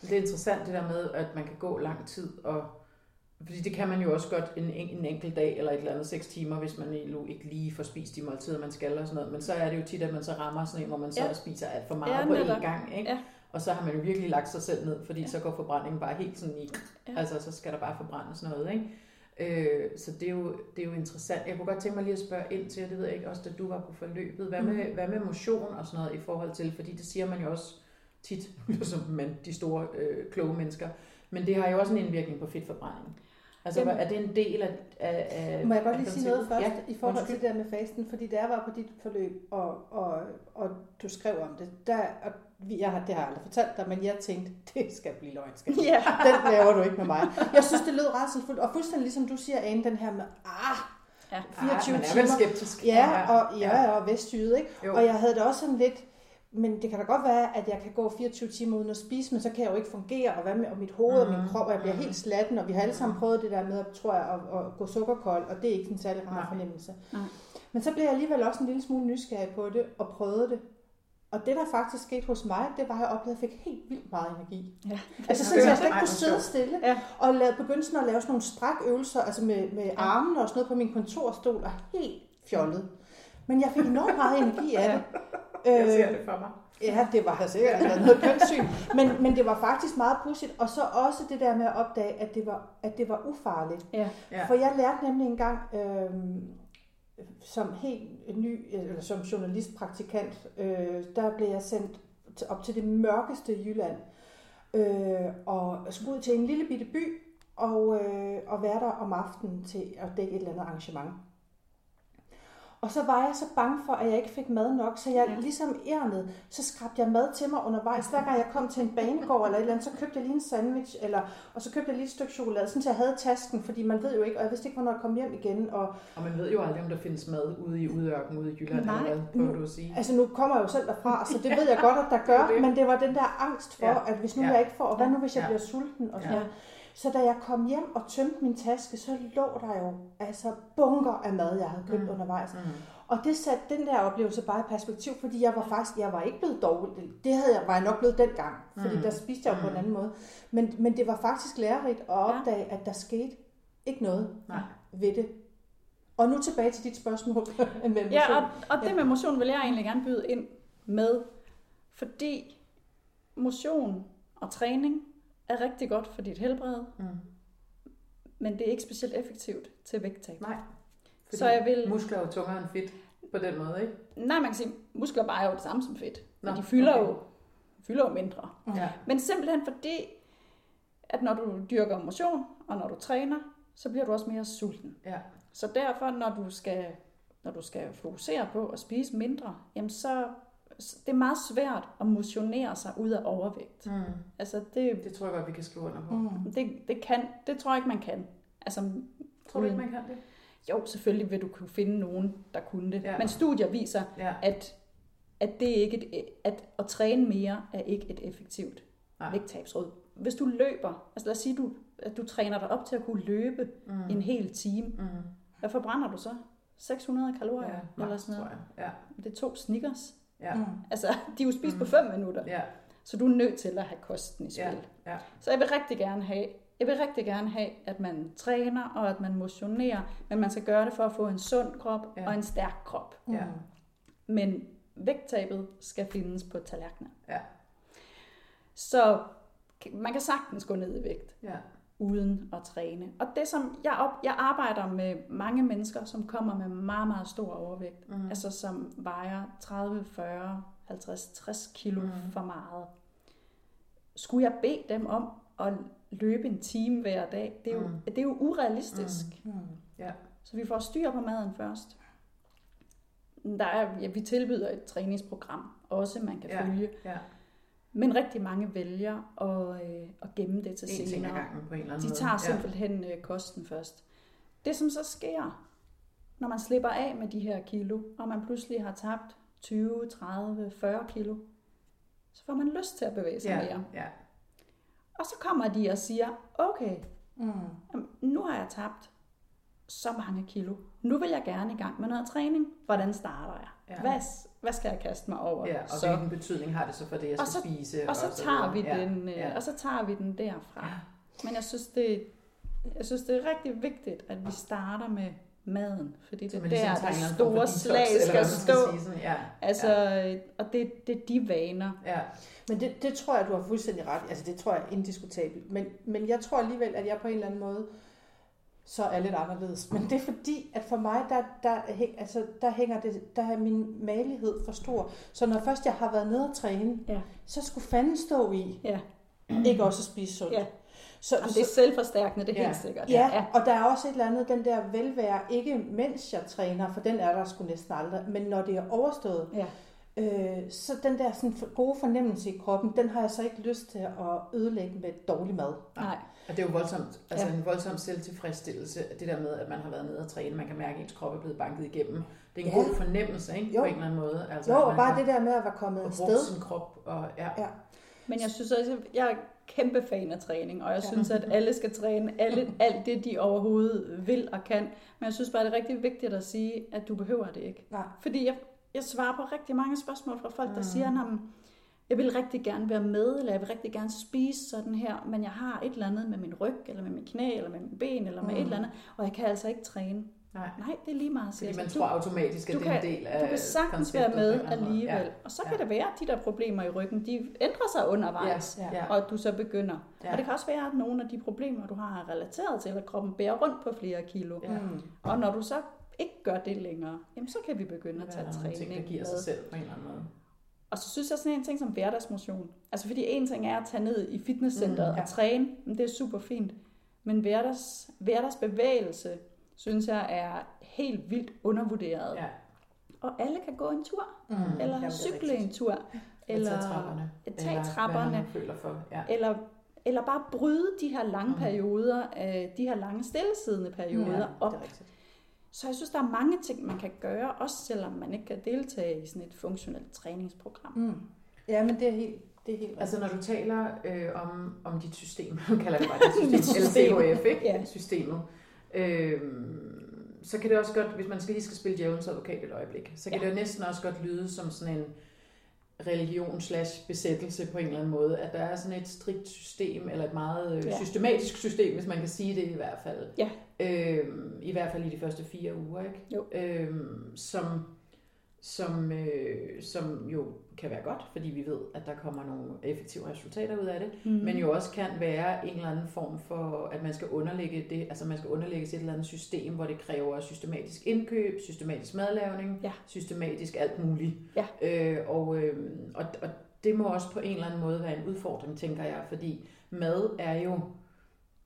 Det er interessant det der med, at man kan gå lang tid, og fordi det kan man jo også godt en, en, en enkelt dag eller et eller andet seks timer, hvis man nu ikke lige får spist de måltider, man skal og sådan noget. Men så er det jo tit, at man så rammer sådan en, hvor man så
Ja.
spiser alt for meget
Ja,
på én gang. Ikke?
Ja.
Og så har man jo virkelig lagt sig selv ned, fordi
Ja.
så går forbrændingen bare helt sådan i,
Ja.
altså så skal der bare forbrændes noget. Ikke? Øh, så det er, jo, det er jo interessant. Jeg kunne godt tænke mig lige at spørge ind til, og det ved jeg ikke også, da du var på forløbet, hvad med,
Mhm.
hvad med motion og sådan noget i forhold til, fordi det siger man jo også tit, som man, de store øh, kloge mennesker, men det har jo også en indvirkning på fedtforbrænding. Altså,
Jamen-
er det en del af... af, af
Må jeg godt lige sige noget først ja, i forhold
undskyld.
til det der med fasten? Fordi da jeg var på dit forløb, og, og, og du skrev om det, der, og vi- jeg har, det har jeg aldrig fortalt dig, men jeg tænkte, det skal blive løgn, skal?
Ja.
Den laver du ikke med mig. Jeg synes, det lød rædselsfuldt, og fuldstændig ligesom du siger, Ane, den her med, ah,
Ja.
24
ah, man er vel
timer.
skeptisk.
Ja, og ja, ja. og vestjyde, ikke?
Jo.
Og jeg havde det også sådan lidt, men det kan da godt være, at jeg kan gå 24 timer uden at spise, men så kan jeg jo ikke fungere, og hvad med og mit hoved og min
Mhm.
krop, og jeg bliver
Mhm.
helt slatten, og vi har alle sammen prøvet det der med, tror jeg, at, at gå sukkerkold, og det er ikke en særlig rar
Nej.
fornemmelse.
Nej.
Men så blev jeg alligevel også en lille smule nysgerrig på det, og prøvede det. Og det, der faktisk skete hos mig, det var, at jeg oplevede, at jeg fik helt vildt meget energi.
Ja.
Altså sådan, at jeg slet ikke kunne sidde stille.
Ja.
Og lavede, begyndte sådan at lave sådan nogle strækøvelser, altså med, med armene og sådan noget på min kontorstol, og helt fjollet. Men jeg fik enormt meget energi af det.
Jeg ser
Øh,
det for mig.
Ja, det var da sikkert noget kønssyn. Men, men det var faktisk meget pudsigt. Og så også det der med at opdage, at det var, at det var ufarligt.
Ja.
Ja.
For jeg lærte nemlig engang, øh, som helt ny, eller som journalistpraktikant, øh, der blev jeg sendt op til det mørkeste Jylland, øh, og skulle ud til en lille bitte by, og, øh, og være der om aftenen til at dække et eller andet arrangement. Og så var jeg så bange for, at jeg ikke fik mad nok, så jeg
Ja.
ligesom ærnede, så skrabte jeg mad til mig undervejs. Hver gang jeg kom til en banegård eller et eller andet, så købte jeg lige en sandwich, eller, og så købte jeg lige et stykke chokolade, sådan så jeg havde tasken, fordi man ved jo ikke, og jeg vidste ikke, hvornår jeg kom hjem igen. Og,
Og man ved jo aldrig, om der findes mad ude i udørken ude i Jylland,
Nej.
eller hvad prøver du at sige?
altså nu kommer jeg jo selv derfra, så det ved jeg godt, at der gør,
Det det.
men det var den der angst for,
Ja.
at hvis nu
Ja.
jeg ikke får, og hvad nu hvis jeg
Ja.
bliver sulten? Og sådan
Ja.
noget. Så da jeg kom hjem og tømte min taske, så lå der jo altså bunker af mad, jeg havde købt
Mm.
undervejs.
Mm.
Og det satte den der oplevelse bare i perspektiv, fordi jeg var faktisk, jeg var ikke blevet dårlig. Det havde jeg, var jeg nok blevet dengang, fordi
Mm.
der spiste jeg jo på en
Mm.
anden måde. Men, men det var faktisk lærerigt at opdage, at der skete ikke noget
Nej.
ved det. Og nu tilbage til dit spørgsmål med motion.
Ja, og, og det
Ja.
med motion vil jeg egentlig gerne byde ind med, fordi motion og træning er rigtig godt for dit helbred,
Mm.
men det er ikke specielt effektivt til vægttab.
Nej. Fordi
Så jeg vil-
Muskler er jo tungere end fedt på den måde, ikke?
Nej, man kan sige, muskler bare er jo det samme som fedt, men
Nå,
de fylder,
okay.
jo, fylder jo mindre.
Ja.
Men simpelthen fordi, at når du dyrker motion, og når du træner, så bliver du også mere sulten.
Ja.
Så derfor, når du skal, når du skal fokusere på at spise mindre, jamen så det er meget svært at motionere sig ud af overvægt.
Mm.
Altså det,
Det tror jeg godt, vi kan skrive under på.
Mm.
det, det, kan, det tror jeg ikke, man kan. Altså,
Tror du ikke, man kan det?
Jo, selvfølgelig vil du kunne finde nogen, der kunne det.
Ja.
Men studier viser,
Ja.
at, at, det ikke et, at at træne mere er ikke et effektivt
Nej.
vægttabsråd. Hvis du løber, altså lad os sige, du, at du træner dig op til at kunne løbe
Mm.
en hel time,
Mm.
hvad forbrænder du så? 600 kalorier
Ja,
eller sådan noget.
jeg.
Det er to snickers.
Ja.
Mm.
Altså, de er jo spist
Mm.
på 5 minutter,
Ja.
så du er nødt til at have kosten i spil.
Ja. Ja.
Så jeg vil rigtig gerne have, jeg vil rigtig gerne have, at man træner og at man motionerer, men man skal gøre det for at få en sund krop
Ja.
og en stærk krop.
Mm.
Ja.
Men vægttabet skal findes på tallerkenen.
Ja.
Så man kan sagtens gå ned i vægt
Ja.
Uden at træne. Og det som jeg, op, jeg arbejder med mange mennesker, som kommer med meget, meget stor overvægt.
Mm.
Altså som vejer 30, 40, 50, 60 kilo
Mhm.
for meget. Skulle jeg bede dem om at løbe en time hver dag? Det er jo,
Mm.
det er jo urealistisk.
Mm.
Så vi får styr på maden først. Der er, ja, vi tilbyder et træningsprogram også, man kan
Ja.
følge.
Ja.
Men rigtig mange vælger at, øh, at gemme det til
En
senere.
gangen på en eller anden
De
måde.
tager simpelthen øh, kosten først. Det som så sker, når man slipper af med de her kilo, og man pludselig har tabt 20, 30, 40 kilo, så får man lyst til at bevæge sig
Ja.
mere.
Ja. Ja.
Og så kommer de og siger, okay,
Mm.
nu har jeg tabt så mange kilo. Nu vil jeg gerne i gang med noget træning. Hvordan starter jeg?
Ja.
Hvad, hvad skal jeg kaste mig over?
Ja, og
så,
hvilken betydning har det så for det, jeg
Og
skal
så-
spise?
og så tager vi den, øh,
Ja.
og så tager vi den derfra.
Ja.
Men jeg synes, det, jeg synes, det er rigtig vigtigt, at vi starter med maden, fordi
Så
det er der, det store
detox,
slag skal stå.
sige sådan. Ja.
Altså,
ja.
og det, det er de vaner.
ja.
Men det, det tror jeg, du har fuldstændig ret. Altså det tror jeg er indiskutabelt. Men, men jeg tror alligevel, at jeg på en eller anden måde så er lidt anderledes. Men det er fordi, at for mig, der, der, altså, der hænger det, der er min malighed for stor. Så når først jeg har været nede og træne,
Ja.
så skulle fanden stå i,
Ja.
ikke også at spise sundt.
Ja.
Så,
Jamen, det er selvforstærkende, det er
Ja.
helt sikkert.
Ja, og der er også et eller andet, den der velvære, ikke mens jeg træner, for den er der sgu næsten aldrig, men når det er overstået,
ja.
øh, så den der sådan gode fornemmelse i kroppen, den har jeg så ikke lyst til at ødelægge med dårlig mad.
Nej.
Og det er jo voldsomt, altså
Ja.
en voldsom selvtilfredsstillelse, det der med, at man har været nede og træne, man kan mærke, at ens krop er blevet banket igennem. Det er en
Ja.
god fornemmelse, ikke?
Jo.
På en eller anden måde. Altså,
Jo, og bare det der med at være kommet
fået
afsted.
brugt sin krop, og ja.
Ja.
Men jeg synes også, jeg, kæmpe fan af træning, og jeg
Ja.
synes, at alle skal træne alle, alt det, de overhovedet vil og kan. Men jeg synes bare, det er rigtig vigtigt at sige, at du behøver det ikke.
Nej.
Fordi jeg, jeg svarer på rigtig mange spørgsmål fra folk, der
Mm.
siger, at jeg vil rigtig gerne være med, eller jeg vil rigtig gerne spise sådan her, men jeg har et eller andet med min ryg, eller med min knæ, eller med min ben, eller med
Mm.
et eller andet, og jeg kan altså ikke træne.
Nej.
Nej, det er lige meget,
Fordi man tror automatisk, at det er en del af
Du kan sagtens være med alligevel.
Ja.
Og så
Ja.
kan det være, at de der problemer i ryggen, de ændrer sig undervejs.
Ja.
Ja.
Ja.
Og at du så begynder.
Ja.
Og det kan også være, at nogle af de problemer, du har, er relateret til, at kroppen bærer rundt på flere kilo.
Ja.
Mm.
Og når du så ikke gør det længere, jamen så kan vi begynde at tage træning
der giver sig selv på en eller anden måde.
Og så synes jeg sådan en ting som hverdagsmotion. Altså fordi en ting er at tage ned i fitnesscenteret
Mm,
mm,
ja.
og træne, men det er super fint. Men hverdags, hverdagsbevægelse, synes jeg er helt vildt undervurderet.
Ja.
Og alle kan gå en tur,
Mm.
eller
Jamen,
cykle en tur,
Eller
eller
tage trapperne.
tage
eller
trapperne.
Føler for. Ja.
eller, eller bare bryde de her lange
Mhm.
perioder, øh, de her lange stillesiddende perioder
Ja,
op.
det er rigtigt.
Så jeg synes, der er mange ting, man kan gøre, også selvom man ikke kan deltage i sådan et funktionelt træningsprogram.
Mm. Ja, men det er helt, det er helt
Altså når du taler øh, om, om dit system, kalder det bare dit system,
system.
LCHF, ikke?
Ja.
systemet, øh, så kan det også godt, hvis man skal lige skal spille djævelens advokat et øjeblik, så kan
Ja.
det jo næsten også godt lyde som sådan en religion slash besættelse på en eller anden måde, at der er sådan et strikt system, eller et meget øh,
Ja.
systematisk system, hvis man kan sige det i hvert fald.
Ja.
Øhm, I hvert fald i de første fire uger, ikke?
Jo.
Øhm, som, som, øh, som jo kan være godt, fordi vi ved, at der kommer nogle effektive resultater ud af det,
Mm.
men jo også kan være en eller anden form for, at man skal underlægge det, altså man skal underlægges et eller andet system, hvor det kræver systematisk indkøb, systematisk madlavning,
Ja.
systematisk alt muligt.
Ja.
Øh, og, øh, og, og det må også på en eller anden måde være en udfordring, tænker jeg, fordi mad er jo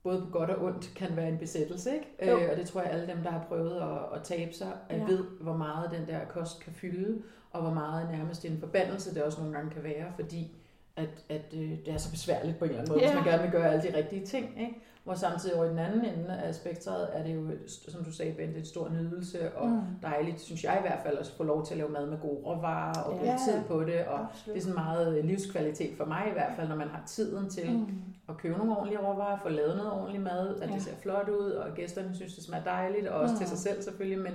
både på godt og ondt kan være en besættelse, ikke?
Jo.
Øh, og det tror jeg alle dem, der har prøvet at, at tabe sig, ja.
Ja.
ved, hvor meget den der kost kan fylde, og hvor meget nærmest en forbandelse det også nogle gange kan være, fordi at, at øh, det er så besværligt på en eller anden måde,
Ja.
hvis man gerne vil gøre alle de rigtige ting. Ikke? Hvor samtidig over i den anden ende af spektret er det jo, som du sagde, Bente, et stor nydelse, og
Mm.
dejligt, synes jeg i hvert fald, at få lov til at lave mad med gode råvarer, og
Ja.
bruge tid på det, og
Absolut.
det er sådan meget øh, livskvalitet for mig i hvert fald, når man har tiden til
Mm.
at købe nogle ordentlige råvarer, få lavet noget ordentligt mad, at
Ja.
det ser flot ud, og gæsterne synes, det smager dejligt, og også
Mm.
til sig selv selvfølgelig, men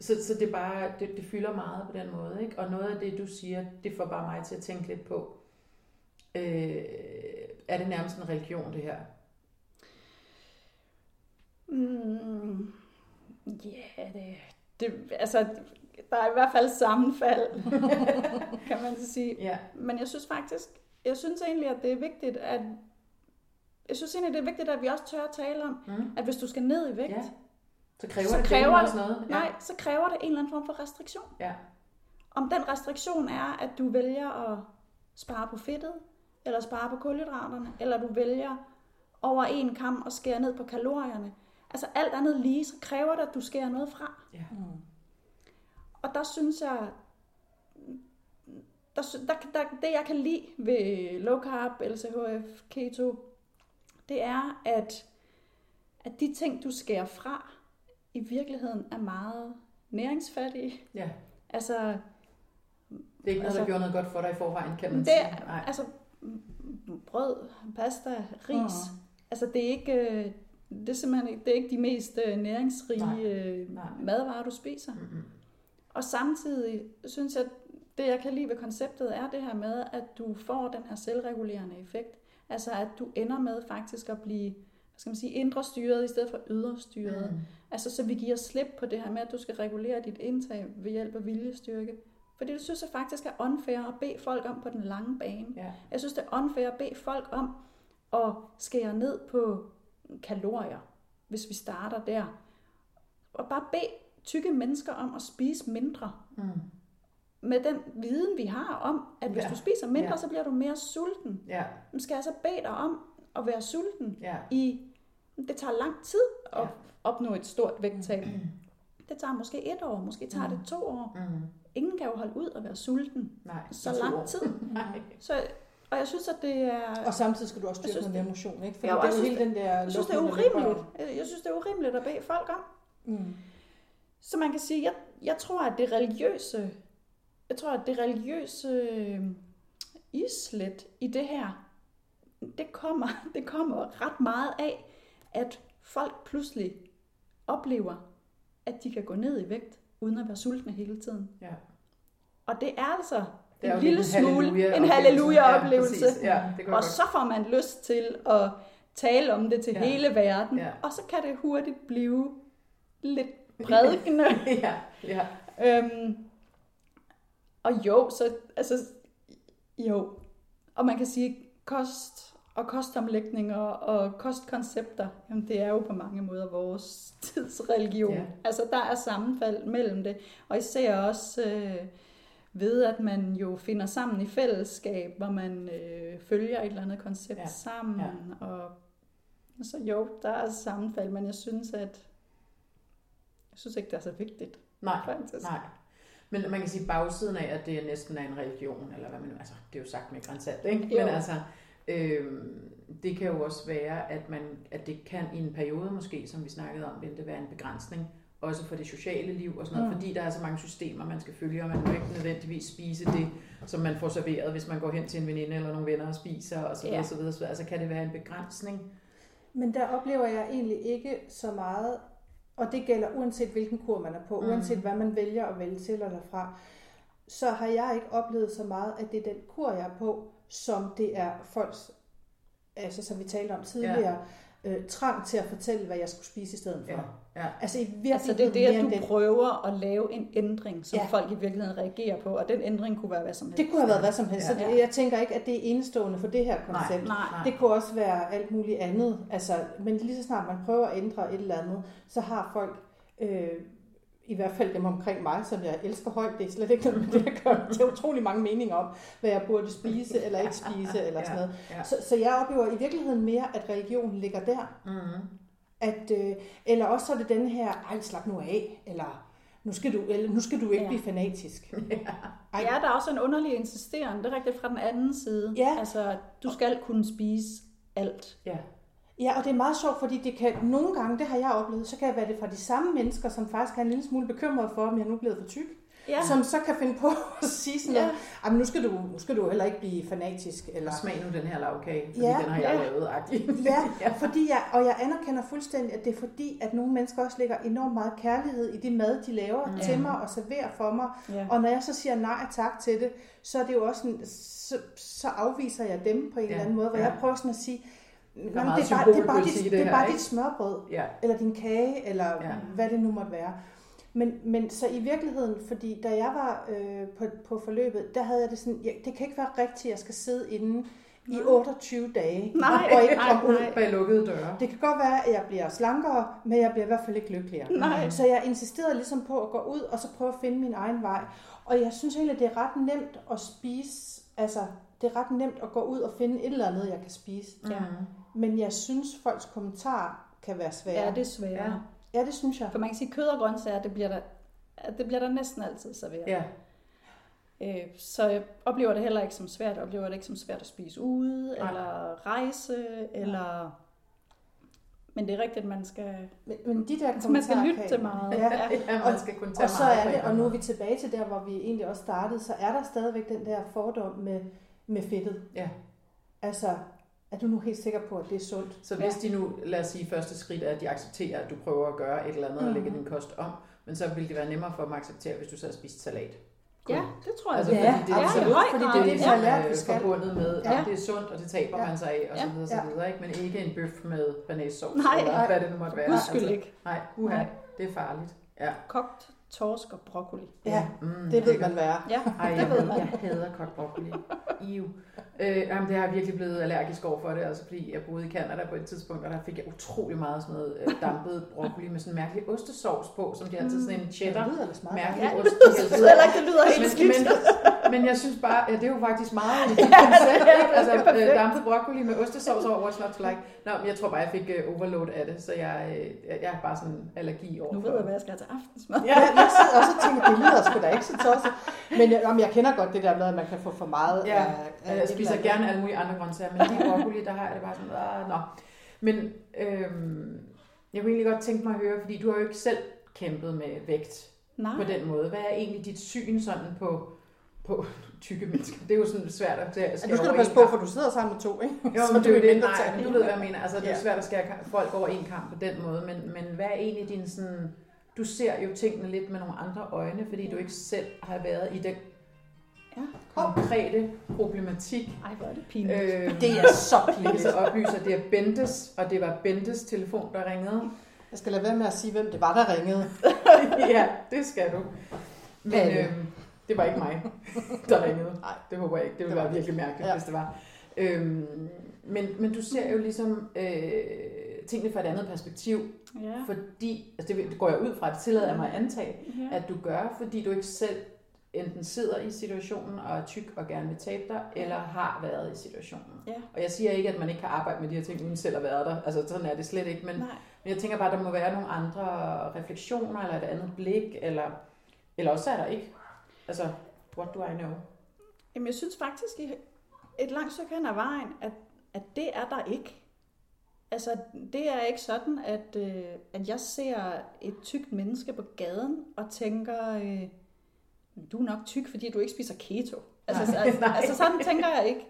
så, så det, bare, det, det fylder meget på den måde, ikke? Og noget af det, du siger, det får bare mig til at tænke lidt på, øh, er det nærmest en religion, det her?
Mm, ja, det, det, altså, der er i hvert fald sammenfald, kan man så sige.
Ja.
Men jeg synes faktisk, jeg synes egentlig, at det er vigtigt, at jeg synes egentlig, det er vigtigt, at vi også tør at tale om,
Mm.
at hvis du skal ned i vægt,
Ja. Så kræver
Så
det
kræver det-
også noget. Ja.
nej, så kræver det en eller anden form for restriktion.
Ja.
Om den restriktion er, at du vælger at spare på fedtet, eller spare på kulhydraterne, eller du vælger over en kam at skære ned på kalorierne. Altså alt andet lige, så kræver det, at du skærer noget fra.
Mm.
Og der synes jeg, der, der, der, det jeg kan lide ved low carb, LCHF, keto, det er, at, at de ting, du skærer fra, i virkeligheden er meget næringsfattige.
ja.
Altså,
Det er ikke noget, der
Altså-
gjorde noget godt for dig i forvejen, kan man
det
sige.
er,
Nej.
altså brød, pasta, ris.
Mm.
Altså det er ikke, øh, det er simpelthen ikke, det er ikke de mest øh, næringsrige
Nej.
øh,
Nej.
madvarer, du spiser.
Mm-mm.
Og samtidig synes jeg, det jeg kan lide ved konceptet er det her med, at du får den her selvregulerende effekt. Altså at du ender med faktisk at blive, hvad skal man sige, indre styret i stedet for ydre styret.
Mm.
Altså så vi giver slip på det her med, at du skal regulere dit indtag ved hjælp af viljestyrke. Fordi det synes jeg faktisk er unfair at bede folk om på den lange bane.
Ja.
Jeg synes, det er unfair at bede folk om at skære ned på kalorier, hvis vi starter der. Og bare bede tykke mennesker om at spise mindre.
Mm.
Med den viden, vi har om, at hvis
Ja.
du spiser mindre,
Ja.
så bliver du mere sulten.
Ja.
Men skal jeg så bede dig om at være sulten
Ja.
i... Det tager lang tid at
Ja.
opnå et stort vægttab. Det tager måske et år, måske tager det to år.
Mm.
Ingen kan jo holde ud at være sulten
Nej.
så lang
år.
tid.
Nej.
Så, og jeg synes, at det er...
Og samtidig skal du også styrke noget mere motion, ikke? For
Jeg
det er jo hele den der...
Jeg synes, det er urimeligt. Jeg synes, det er urimeligt at bede folk om.
Mm.
Så man kan sige, jeg, jeg tror, at det religiøse, jeg tror, at det religiøse øh, islet i det her det kommer, det kommer ret meget af, at folk pludselig oplever, at de kan gå ned i vægt, uden at være sultne hele tiden.
Ja.
Og det er altså
Det
en lille
lidt en
smule
halleluja-
en
oplevelse.
halleluja-oplevelse.
Ja. Ja, det
og
godt.
så får man lyst til at tale om det til
Ja.
hele verden.
Ja.
Og så kan det hurtigt blive lidt prædikende.
ja, ja.
øhm, og jo, så altså, jo. Og man kan sige, kost og kostomlægninger og kostkoncepter, jamen det er jo på mange måder vores tidsreligion.
Ja.
Altså der er sammenfald mellem det, og især også øh, ved, at man jo finder sammen i fællesskab, hvor man øh, følger et eller andet koncept
Ja.
sammen.
Ja.
Og så jo, der er sammenfald, men jeg synes, at jeg synes ikke, det er så vigtigt.
Nej,
faktisk.
nej. Men man kan sige bagsiden af, at det næsten er en religion, eller hvad man nu, altså det er jo sagt med grænsalt, ikke?
Jo.
Men altså, øhm, det kan jo også være, at, man, at det kan i en periode måske, som vi snakkede om, vil det være en begrænsning, også for det sociale liv og sådan noget,
Mm.
fordi der er så mange systemer, man skal følge, og man må ikke nødvendigvis spise det, som man får serveret, hvis man går hen til en veninde eller nogle venner og spiser, og så videre,
Ja.
så videre, så videre. Altså kan det være en begrænsning?
Men der oplever jeg egentlig ikke så meget, og det gælder uanset hvilken kur man er på, mm. uanset hvad man vælger at vælge til eller fra, så har jeg ikke oplevet så meget, at det er den kur, jeg er på, som det er folks, altså som vi talte om tidligere, ja. Øh, trang til at fortælle, hvad jeg skulle spise i stedet for.
Ja, ja.
Altså i
Altså det er det, at du
den.
prøver at lave en ændring, som
Ja.
ja. folk i virkeligheden reagerer på, og den ændring kunne være hvad som helst.
Det kunne have været hvad som helst,
Ja.
så det, jeg tænker ikke, at det er enestående for det her koncept.
Nej.
Nej.
Det kunne også være alt muligt andet. Altså, men lige så snart man prøver at ændre et eller andet, så har folk, øh, i hvert fald dem omkring mig, som jeg elsker højt, det er slet ikke noget med det at gøre. Der er utrolig mange meninger om, hvad jeg burde spise eller ikke spise, eller sådan noget.
Ja, ja.
Så, så jeg oplever i virkeligheden mere, at religionen ligger der.
Mm-hmm.
At, øh, eller også så er det den her, ej slap nu af, eller nu skal du, eller, nu skal du ikke
Ja.
blive fanatisk. Ej.
Ja, der er også en underlig insisteren, det er rigtigt fra den anden side.
Ja.
Altså, du skal kunne spise alt.
Ja.
Ja, og det er meget sjovt, fordi det kan nogle gange, det har jeg oplevet, så kan det være det fra de samme mennesker, som faktisk er en lille smule bekymret for, om jeg nu er blevet for tyk.
Ja,
Som så kan finde på at sige sådan
Ja.
noget, "Ej, men nu skal, du, nu skal du heller ikke blive fanatisk. Eller,
smag nu den her lavkage, fordi
Ja,
den har jeg
ja.
lavet, agtig.
ja, fordi jeg, og jeg anerkender fuldstændig, at det er fordi, at nogle mennesker også lægger enormt meget kærlighed i det mad, de laver
Mm.
til mig og serverer for mig.
ja.
Og når jeg så siger nej tak til det, så er det jo også en, så, så afviser jeg dem på en
Ja,
eller anden måde, hvor
ja.
jeg prøver sådan at sige, "Nå, det er bare, det er bare, dit,
det
det er bare dit smørbrød.
Ja.
eller din kage, eller
Ja.
ja. hvad det nu måtte være. Men, men så i virkeligheden, fordi da jeg var øh, på, på forløbet, der havde jeg det sådan, jeg, det kan ikke være rigtigt, at jeg skal sidde inde i 28 dage
Nej,
og ikke komme ud.
Bag lukkede døre.
Det kan godt være, at jeg bliver slankere, men jeg bliver i hvert fald ikke lykkeligere.
Nej.
Så jeg insisterede ligesom på at gå ud og så prøve at finde min egen vej. Og jeg synes egentlig, det er ret nemt at spise, altså det er ret nemt at gå ud og finde et eller andet, jeg kan spise.
Ja.
Mm.
Men jeg synes, folks kommentarer kan være svære.
Ja, det er svært.
Ja.
Ja.
ja, det synes jeg.
For man kan sige, kød og grøntsager, det bliver der, det bliver der næsten altid serveret.
Ja.
Øh, så jeg oplever det heller ikke som svært. Jeg oplever det ikke som svært at spise ude,
Nej.
eller rejse, eller... Men det er rigtigt, at man skal,
Men, men de der
altså, man skal lytte til meget.
Ja.
ja, man skal kunne tage
Og så
meget
er det, og nu er vi tilbage til der, hvor vi egentlig også startede, så er der stadigvæk den der fordom med, med fedtet.
Ja.
Altså, er du nu helt sikker på, at det er sundt?
Så hvis de nu, lad os sige, første skridt er, at de accepterer, at du prøver at gøre et eller andet og
Mhm.
lægge din kost om, men så vil det være nemmere for dem at acceptere, hvis du så har spist salat.
Ja, det tror jeg.
Altså,
det
fordi
er.
det er
ja, i høj
fordi det er det, vi
ligesom,
har lært,
øh,
vi skal.
forbundet med, at
Ja.
det er sundt, og det taber
Ja.
man sig af, og så
Ja.
videre, så
Ja.
videre, ikke? men ikke en bøf med
Nej,
eller
nej.
hvad det nu måtte være.
Gudskyld ikke.
Nej, uha,
Nej.
det er farligt. Ja.
Kogt torsk og broccoli.
Ja,
Mm,
det ved man er.
Ja,
Ej,
det
jeg,
ved man.
jeg hader kogt broccoli. Iu. Øh, jamen, det har jeg virkelig blevet allergisk over for det, altså fordi jeg boede i Canada på et tidspunkt, og der fik jeg utrolig meget sådan noget øh, dampet broccoli med sådan en mærkelig ostesauce på, som de altid sådan en cheddar.
Det lyder ellers meget
Mærkelig
Ja,
ost.
jeg synes heller ikke, det lyder helt skidt.
men, men, men jeg synes bare, ja, det er jo faktisk meget et koncept, ikke? Altså øh, dampet broccoli med ostesauce over, what's not to like. Nå, men jeg tror bare, jeg fik øh, overload af det, så jeg, øh, jeg- jeg har bare sådan allergi over
Nu ved jeg, hvad jeg skal have til aftensmad.
Ja, jeg sidder også og tænker, det lyder sgu da ikke så tosset. Men jeg, jamen, jeg kender godt det der med, at man kan få for meget
Ja,
af, af
Jeg spiser
eller andet.
gerne alle mulige andre grøntsager, men lige broccoli, der har jeg det bare sådan, ah, nå. Men øhm, jeg kunne egentlig godt tænke mig at høre, fordi du har jo ikke selv kæmpet med vægt
Nej.
på den måde. Hvad er egentlig dit syn sådan på, på tykke mennesker. Det er jo sådan svært at skære
Ja, nu skal du
over
passe
en
på, for du sidder sammen med to, ikke?
Jo,
Så
men det er jo
i
det, nej, du ved, hvad jeg mener. Altså, det er
Ja.
svært at skære folk over en kamp på den måde, men, men hvad er egentlig din sådan... Du ser jo tingene lidt med nogle andre øjne, fordi du ikke selv har været i den
Ja.
konkrete problematik.
Ej, hvor er det pinligt.
Øh,
Det er så pinligt.
så oplyse, at det er Bentes, og det var Bentes telefon, der ringede.
Jeg skal lade være med at sige, hvem det var, der ringede.
ja, det skal du. Men øh, det var ikke mig, der ringede.
Nej.
Det håber jeg ikke. Det ville
Det var
være virkelig mærkeligt,
Ja.
hvis det var. Øhm, men, men du ser jo ligesom øh, tingene fra et andet perspektiv,
Ja.
fordi, altså det, det går jeg ud fra, det tillader jeg mig at antage,
ja.
at du gør, fordi du ikke selv enten sidder i situationen og er tyk og gerne vil tabe dig, eller har været i situationen.
Ja.
Og jeg siger ikke, at man ikke kan arbejde med de her ting, uden selv at være der. Altså sådan er det slet ikke, men,
Nej.
men jeg tænker bare, at der må være nogle andre refleksioner, eller et andet blik, eller, eller også er der ikke. Altså, what do I know?
Jamen, jeg synes faktisk et langt stykke hen ad vejen, at, at det er der ikke. Altså, det er ikke sådan, at, øh, at jeg ser et tykt menneske på gaden og tænker, øh, du er nok tyk, fordi du ikke spiser keto. Altså,
Nej,
altså,
nej.
altså sådan tænker jeg ikke.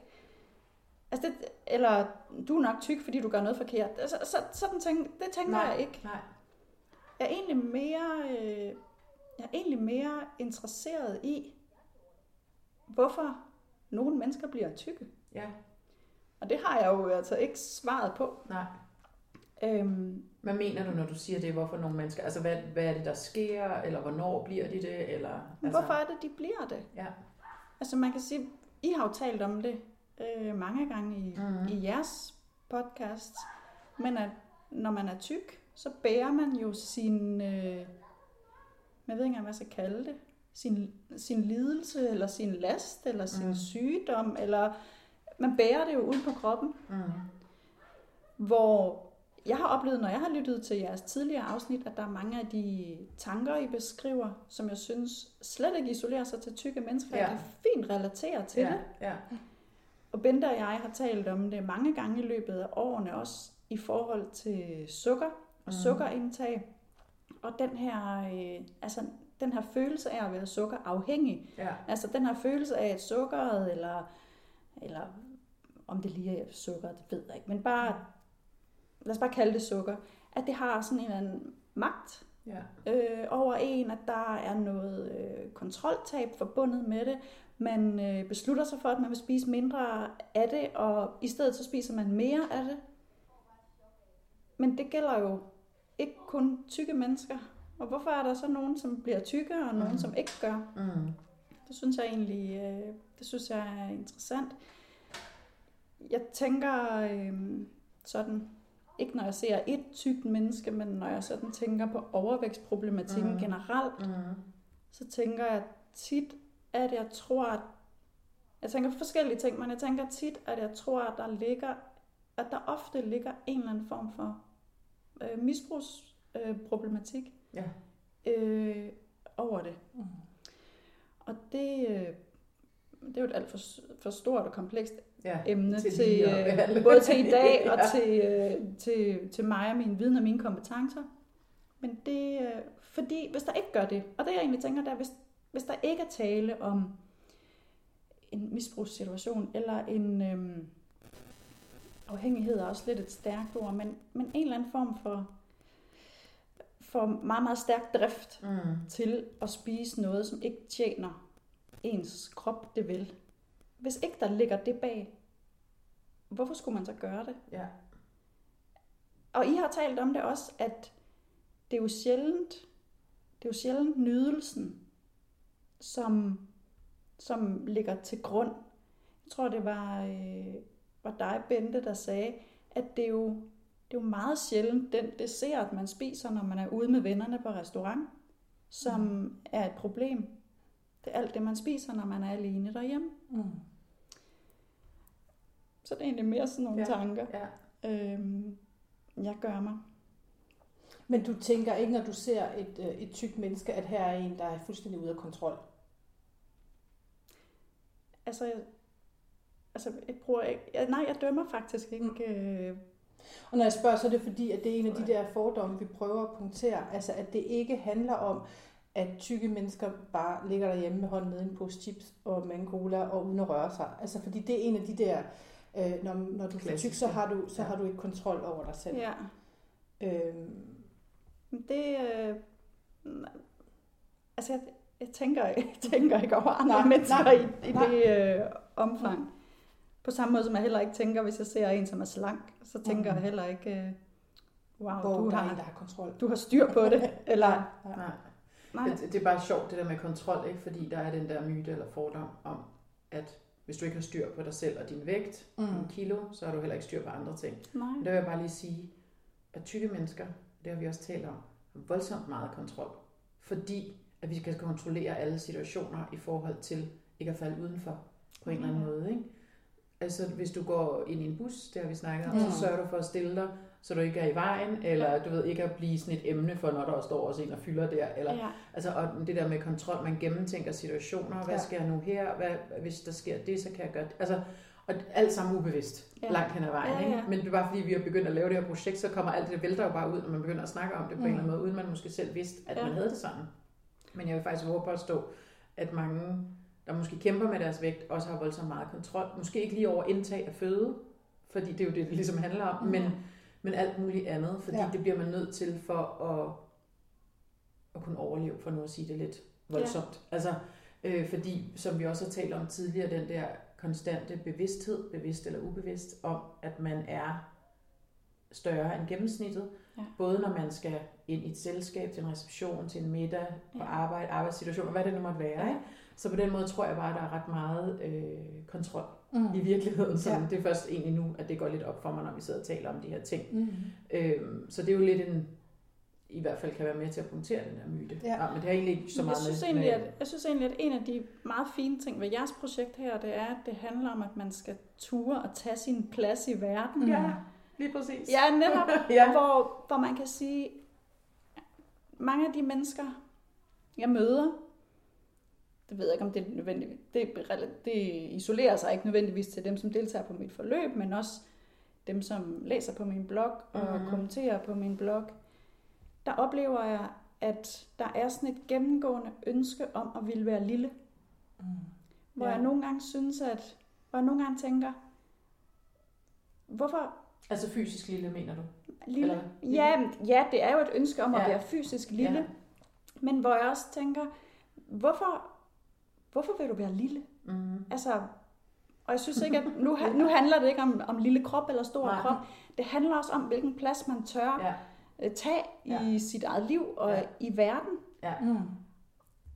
Altså det, eller du er nok tyk, fordi du gør noget forkert. Altså, så, sådan tænker, det tænker
Nej.
jeg ikke.
Nej.
Jeg er egentlig mere, øh, jeg er egentlig mere interesseret i, hvorfor nogle mennesker bliver tykke.
Ja,
Og det har jeg jo altså ikke svaret på.
nej.
Øhm,
Hvad mener du, når du siger det? Hvorfor nogle mennesker? Altså, hvad, hvad er det, der sker? Eller hvornår bliver de det? Eller, altså,
hvorfor er det, de bliver det?
Ja.
Altså man kan sige, I har jo talt om det øh, mange gange i,
Mhm.
mm. i jeres podcast, men at når man er tyk, så bærer man jo sin, øh, jeg ved ikke engang, hvad jeg skal kalde det, sin, sin lidelse, eller sin last, eller sin
mm.
sygdom, eller man bærer det jo ud på kroppen,
Mm.
hvor jeg har oplevet, når jeg har lyttet til jeres tidligere afsnit, at der er mange af de tanker, I beskriver, som jeg synes slet ikke isolerer sig til tykke mennesker.
Ja.
Jeg kan fint relatere til
ja,
det.
ja.
Og Bente og jeg har talt om det mange gange i løbet af årene, også i forhold til sukker og
Mhm.
sukkerindtag. Og den her, øh, altså, den her følelse af at være sukkerafhængig,
ja.
altså den her følelse af, at sukkeret, eller, eller om det lige er sukker, det ved jeg ikke, men bare, lad os bare kalde det sukker, at det har sådan en eller anden magt
ja.
øh, over en, at der er noget øh, kontroltab forbundet med det. Man øh, beslutter sig for, at man vil spise mindre af det, og i stedet så spiser man mere af det. Men det gælder jo ikke kun tykke mennesker. Og hvorfor er der så nogen, som bliver tykke, og nogen,
Mhm.
som ikke gør?
Mm.
Det synes jeg egentlig øh, det synes jeg er interessant. Jeg tænker øh, sådan, ikke når jeg ser et tykt menneske, men når jeg sådan tænker på overvægtsproblematikken mm. generelt,
Mm.
så tænker jeg tit, at jeg tror, at jeg tænker forskellige ting, men jeg tænker tit, at jeg tror, at der ligger, at der ofte ligger en eller anden form for øh, misbrugsproblematik øh,
Ja.
øh, over det.
Mm.
Og det, øh, det er jo et alt for, for stort og komplekst
ja.
emne
Til
til, øh, både til i dag og
Ja.
til, øh, til, til mig og min viden og mine kompetencer. Men det, øh, fordi hvis der ikke gør det, og det jeg egentlig tænker, der er, hvis, hvis der ikke er tale om en misbrugssituation, eller en øhm, afhængighed er også lidt et stærkt ord, men, men en eller anden form for, for meget, meget stærk drift
Mm.
til at spise noget, som ikke tjener ens krop det vil. Hvis ikke der ligger det bag, hvorfor skulle man så gøre det?
Ja.
Og I har talt om det også, at det er jo sjældent, det er jo sjældent nydelsen, som, som ligger til grund. Jeg tror, det var, øh, var dig, Bente, der sagde, at det er jo, det er jo meget sjældent den dessert, man spiser, når man er ude med vennerne på restaurant, som mm. er et problem. Det er alt det, man spiser, når man er alene derhjemme.
Mm.
Så det er egentlig mere sådan nogle
Ja.
tanker,
ja.
øhm, jeg gør mig.
Men du tænker ikke, når du ser et, øh, et tykt menneske, at her er en, der er fuldstændig ude af kontrol?
Altså, jeg, altså jeg bruger ikke, jeg, nej, jeg dømmer faktisk ikke. Øh,
Og når jeg spørger, så er det fordi, at det er en af de der fordomme, vi prøver at punktere. Altså, at det ikke handler om, at tykke mennesker bare ligger derhjemme med hånden nede i en pose chips og cola og uden at røre sig. Altså fordi det er en af de der, øh, når, når du er tyk, så har du, så
Ja.
har du ikke kontrol over dig selv.
Ja.
Øhm,
Det, øh, altså jeg, jeg, tænker, jeg tænker ikke over andre
Nej,
mennesker
nej,
i, i
nej.
det øh, omfang. På samme måde som jeg heller ikke tænker, hvis jeg ser en, som er slank, så tænker
Mhm.
jeg heller ikke, øh, wow,
hvor
du
der er en,
har,
der har kontrol.
du har styr på det. Eller,
Ja.
Nej.
nej,
Det, det er bare sjovt, det der med kontrol, ikke? fordi der er den der myte eller fordom om, hvis du ikke har styr på dig selv og din vægt, mm.
Mm.
en kilo, så har du heller ikke styr på andre ting.
nej.
Men der vil jeg bare lige sige, at tykke mennesker, det har vi også talt om, har voldsomt meget kontrol. Fordi at vi skal kontrollere alle situationer i forhold til ikke at falde udenfor på en eller anden
Ja.
måde. Ikke? Altså hvis du går ind i en bus, det har vi snakket om,
Mm.
så sørger du for at stille dig, så du ikke er i vejen, eller du ved ikke at blive sådan et emne for, når der står også en og fylder der, eller
Ja,
Altså, og det der med kontrol, man gennemtænker situationer, hvad
Ja.
sker nu her, hvad, hvis der sker det, så kan jeg gøre det. Altså, og alt sammen ubevidst,
Ja.
langt hen ad vejen.
Ja, ja.
Ikke? Men det er bare fordi, vi har begyndt at lave det her projekt, så kommer alt det, vælter jo bare ud, når man begynder at snakke om det på
Mm.
en eller anden måde, uden man måske selv vidste, at
Ja.
man havde det sådan. Men jeg vil faktisk våge på at stå, at mange, der måske kæmper med deres vægt, også har voldsomt meget kontrol. Måske ikke lige over indtag af føde, fordi det er jo det, det ligesom handler om,
Mm.
men, men alt muligt andet, fordi
Ja.
det bliver man nødt til for at, at kunne overleve, for nu at sige det lidt voldsomt. Ja. Altså, øh, fordi, som vi også har talt om tidligere, den der konstante bevidsthed, bevidst eller ubevidst, om at man er større end gennemsnittet.
Ja.
Både når man skal ind i et selskab, til en reception, til en middag, på
Ja.
arbejde, arbejdssituationer, hvad det nu måtte være.
Ja.
Ikke? Så på den måde tror jeg bare, at der er ret meget øh, kontrol
Mm.
i virkeligheden. Så
Ja.
ja. det er først egentlig nu, at det går lidt op for mig, når vi sidder og taler om de her ting.
Mm.
Øhm, så det er jo lidt en, i hvert fald kan være med til at punktere den her myte.
Ja.
Nå, men det har egentlig ikke så
jeg
meget
synes,
med,
egentlig, at, jeg synes egentlig, at en af de meget fine ting ved jeres projekt her, det er, at det handler om, at man skal ture og tage sin plads i verden.
Ja, lige præcis.
Ja, netop.
Ja.
Hvor, hvor man kan sige, mange af de mennesker, jeg møder, det ved jeg ikke, om det er nødvendigt, det, det isolerer sig ikke nødvendigvis til dem, som deltager på mit forløb, men også dem, som læser på min blog og
Mhm.
kommenterer på min blog. Der oplever jeg, at der er sådan et gennemgående ønske om at ville være lille.
Mm.
Hvor
Ja.
jeg nogle gange synes, at hvor jeg nogle gange tænker, hvorfor
Altså fysisk lille, mener du?
lille?
Eller lille?
Ja, ja, det er jo et ønske om at
Ja.
være fysisk lille.
Ja.
Men hvor jeg også tænker, hvorfor, hvorfor vil du være lille?
Mm.
Altså, og jeg synes ikke, at nu, nu handler det ikke om, om lille krop eller stor
Nej.
krop. Det handler også om, hvilken plads man tør
Ja,
ja. tage
Ja.
i sit eget liv og
Ja.
ja. i verden.
Mm.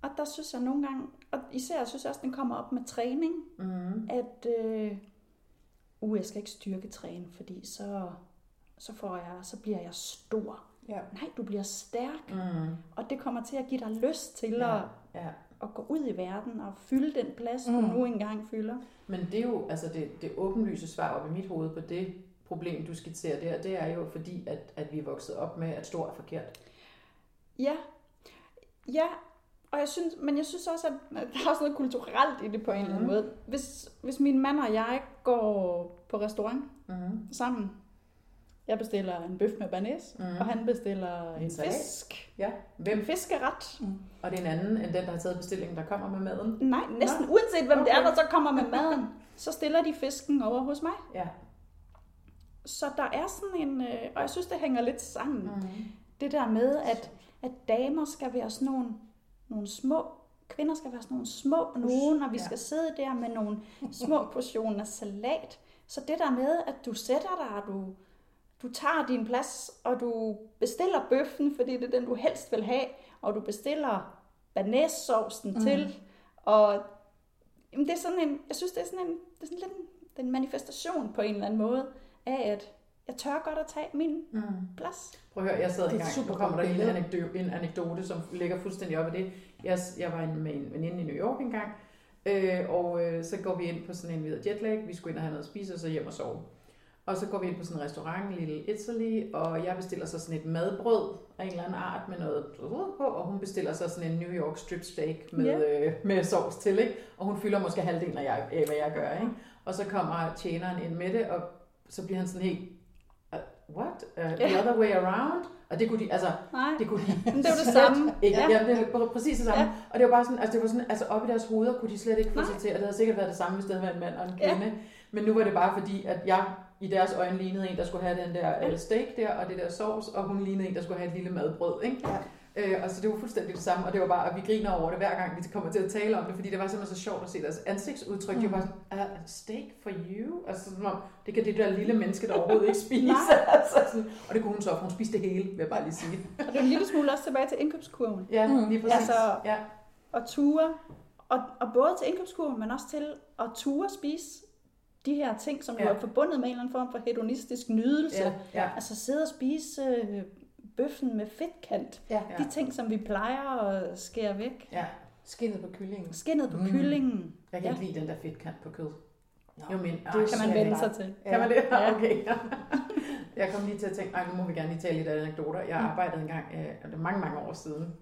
Og der synes jeg nogle gange, og især synes jeg også, den kommer op med træning,
mm.
at øh, uh, jeg skal ikke styrketræne, fordi så, så, får jeg, så bliver jeg stor.
Ja.
Nej, du bliver stærk,
Mm.
og det kommer til at give dig lyst til
Ja.
at,
ja.
At gå ud i verden og fylde den plads, du
Mm.
nu engang fylder.
Men det er jo, altså det, det åbenlyse svar op i mit hoved på det problem, du skitserer der, det er jo fordi, at, at vi er vokset op med, at stor er forkert.
Ja, ja, og jeg synes, men jeg synes også, at der er også noget kulturelt i det på en eller anden
Mhm.
måde. Hvis, hvis min mand og jeg går på restaurant
Mm.
sammen, jeg bestiller en bøf med banæs,
Mhm.
og han bestiller en,
En salat.
fisk.
Ja, hvem?
En fiskeret.
Og det er en anden end den, der har taget bestillingen, der kommer med maden.
Nej, næsten uanset hvem det er,
Okay.
der så kommer med maden, så stiller de fisken over hos mig.
Ja.
Så der er sådan en, øh, og jeg synes, det hænger lidt sammen.
Mm.
Det der med, at, at damer skal være sådan nogle, nogle små, kvinder skal være sådan nogle små nogen, og vi
ja.
skal sidde der med nogle små portioner salat. Så det der med, at du sætter dig, og du, du tager din plads, og du bestiller bøffen, fordi det er den, du helst vil have, og du bestiller banæssovsen mm. til, og jamen, det er sådan en, jeg synes, det er sådan en, det er sådan lidt en, en manifestation på en eller anden måde, af at jeg tør godt at tage min
Mm.
plads.
Prøv at høre, jeg sad engang,
super
nu kommer der en anekdote, en anekdote, som ligger fuldstændig op af det. Jeg, jeg var med en veninde i New York engang, øh, og øh, så går vi ind på sådan en videre jetlag, vi skulle ind og have noget at spise, og så hjem og sove. Og så går vi ind på sådan en restaurant, Little Italy, og jeg bestiller så sådan et madbrød af en eller anden art med noget brød på, og hun bestiller så sådan en New York strip steak med,
Ja.
øh, med sovs til, ikke? Og hun fylder måske halvdelen af, jeg, af hvad jeg gør, ikke? Og så kommer tjeneren ind med det, og så bliver han sådan helt, uh, what? Uh, the
Ja.
other way around? Og det kunne de, altså,
Nej,
det kunne de
det jo det samme.
Ikke.
Ja.
Ja. Det er præcis det samme.
Ja.
Ja. Og det var bare sådan, altså, det var sådan, altså op i deres hoveder kunne de slet ikke få sig til, og det havde sikkert været det samme, hvis det havde været en mand og en
Ja.
kvinde. Men nu var det bare fordi, at jeg i deres øjne lignede en, der skulle have den der øh, steak der, og det der sovs, og hun lignede en, der skulle have et lille madbrød, ikke?
Ja.
Øh, og så det var fuldstændig det samme, og det var bare, at vi griner over det hver gang, vi kommer til at tale om det, fordi det var simpelthen så sjovt at se deres ansigtsudtryk. Mm. De var bare sådan, uh, steak for you? Altså, om, det kan det der lille menneske, der overhovedet ikke spise. Altså, sådan. Og det kunne hun så, for hun spiste det hele, vil jeg bare lige sige.
Og det er en lille smule også tilbage til indkøbskurven.
Ja,
Mm.
lige præcis.
Altså,
ja.
Og ture, og, og både til indkøbskurven, men også til at ture spise de her ting, som jo
Ja.
er forbundet med en eller anden form for hedonistisk nydelse.
Ja, ja.
Altså sidde og spise øh, bøffen med fedtkant.
Ja.
Ja.
De ting, som vi plejer at skære væk.
ja.
Skinnet på kyllingen.
Skinnet på
Mm.
kyllingen.
Jeg kan ikke lide den der fedtkant på kød.
Nå,
Jo, men,
det
Kan man vende sig til.
Kan man det?
Ja.
Okay. jeg kom lige til at tænke, nu må vi gerne lige tale lidt af anekdoter. Jeg
Mm.
arbejdede engang, øh, mange, mange år siden,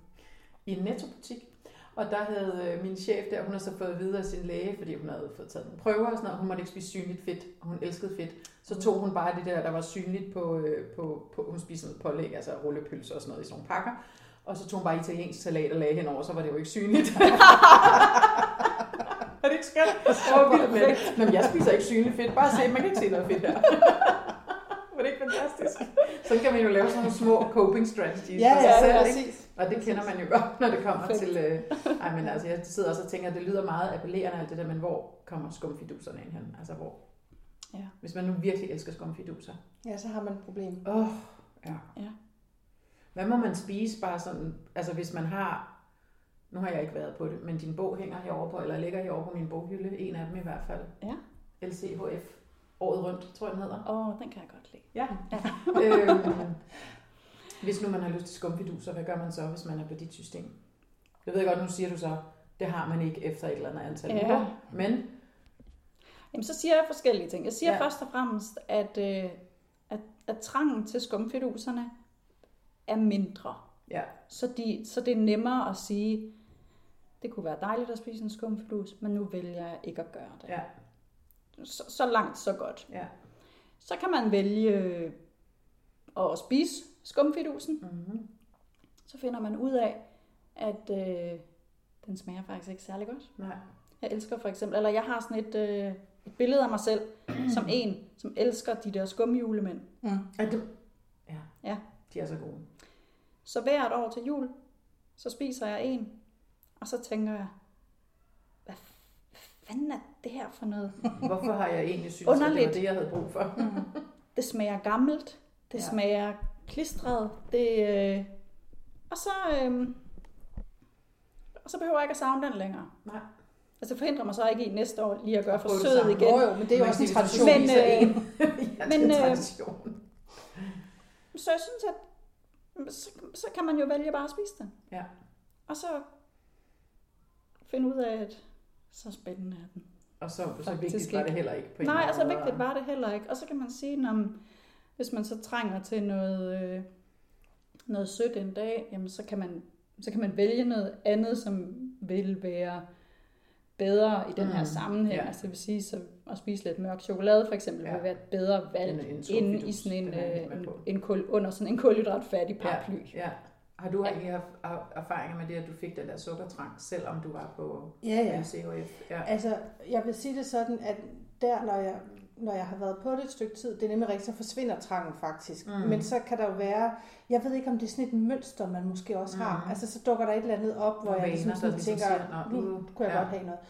i en nettobutik. Og der havde øh, min chef der, hun har så fået at vide af sin læge, fordi hun havde fået taget nogle prøver og sådan noget, hun måtte ikke spise synligt fedt, og hun elskede fedt. Så tog hun bare det der, der var synligt på, øh, på, på hun spiste noget pålæg, altså rullepølse og sådan noget i sådan nogle pakker. Og så tog hun bare italiensk salat og lagde henover, så var det jo ikke synligt. er det ikke skønt? Jeg var vild med det. Men jeg spiser ikke synligt fedt. Bare se, man kan ikke se noget fedt her. var det ikke fantastisk? Sådan kan man jo lave sådan nogle små coping strategies
Ja,
for sig
ja,
selv,
ja, præcis.
Og det kender man jo godt, når det kommer
Fedt.
til... Øh, ej, men altså, jeg sidder også og tænker, at det lyder meget appellerende, alt det der, men hvor kommer skumfiduserne ind hen? Altså, hvor?
Ja.
Hvis man nu virkelig elsker skumfiduser.
Ja, så har man et problem.
Åh, oh, ja.
Ja.
Hvad må man spise bare sådan, altså hvis man har, nu har jeg ikke været på det, men din bog hænger herovre på, eller ligger herovre på min boghylde, en af dem i hvert fald.
Ja.
LCHF, året rundt, tror jeg den hedder.
Åh, den kan jeg godt lide.
Ja.
Ja.
øhm, hvis nu man har lyst til skumfiduser, hvad gør man så, hvis man er på dit system? Jeg ved godt, nu siger du så, det har man ikke efter et eller andet antal
Ja.
uger, men
Jamen, så siger jeg forskellige ting. Jeg siger
Ja.
først og fremmest, at, øh, at, at trangen til skumfiduserne er mindre.
ja,
Så, de, så det er nemmere at sige, det kunne være dejligt at spise en skumfidus, men nu vælger jeg ikke at gøre det.
ja,
Så, så langt, så godt.
ja.
Så kan man vælge at spise skumfidusen.
Mm-hmm.
Så finder man ud af, at øh, den smager faktisk ikke særlig godt.
Nej.
Jeg elsker for eksempel, eller jeg har sådan et, øh, et billede af mig selv, som en, som elsker de der skumjulemænd.
Mm.
Er det, ja.
Ja.
de er så gode.
Så hvert år til jul, så spiser jeg en, og så tænker jeg, hvad fanden er det her for noget?
Hvorfor har jeg egentlig synes, at det var
Underligt.
det, jeg havde brug for?
Det smager gammelt, det
ja.
smager klistret, det, øh, og så, øh, og så behøver jeg ikke at savne den længere.
Nej.
Altså det forhindrer mig så ikke i næste år lige at gøre forsøget igen.
Jo, jo, men det er jo også en tradition.
Men, øh,
ja, det
men,
er en
øh,
tradition.
Så jeg synes, at så, så kan man jo vælge bare at spise den.
Ja.
Og så finde ud af, at så spændende er den.
Og så, så vigtigt var det heller ikke på en
Nej,
måde.
altså vigtigt var det heller ikke. Og så kan man sige, at hvis man så trænger til noget, øh, noget sødt en dag, jamen så kan, man, så kan man vælge noget andet, som vil være bedre i den her
Mm,
sammenhæng.
ja.
Altså det vil sige, så at spise lidt mørk chokolade for eksempel,
Ja.
vil være et bedre valg
End en
end i sådan en, øh, en, en kul, under sådan en kulhydratfattig paraply.
Ja, ja. Har du egentlig haft er- erfaringer med det, at du fik den der sukkertrang, selvom du var på
Ja, ja.
LCHF? Ja.
Altså, jeg vil sige det sådan, at der, når jeg, når jeg har været på det et stykke tid, det er nemlig rigtigt, så forsvinder trangen faktisk.
Mm.
Mm. Men så kan der jo være, jeg ved ikke, om det er sådan et mønster, man måske også mm. har.
Mm.
Altså, så dukker der et eller andet op, hvor jeg ligesom, sådan
ligesom
tænker,
siger, "Nå,
nu
nu-
kunne jeg
ja."
godt have noget.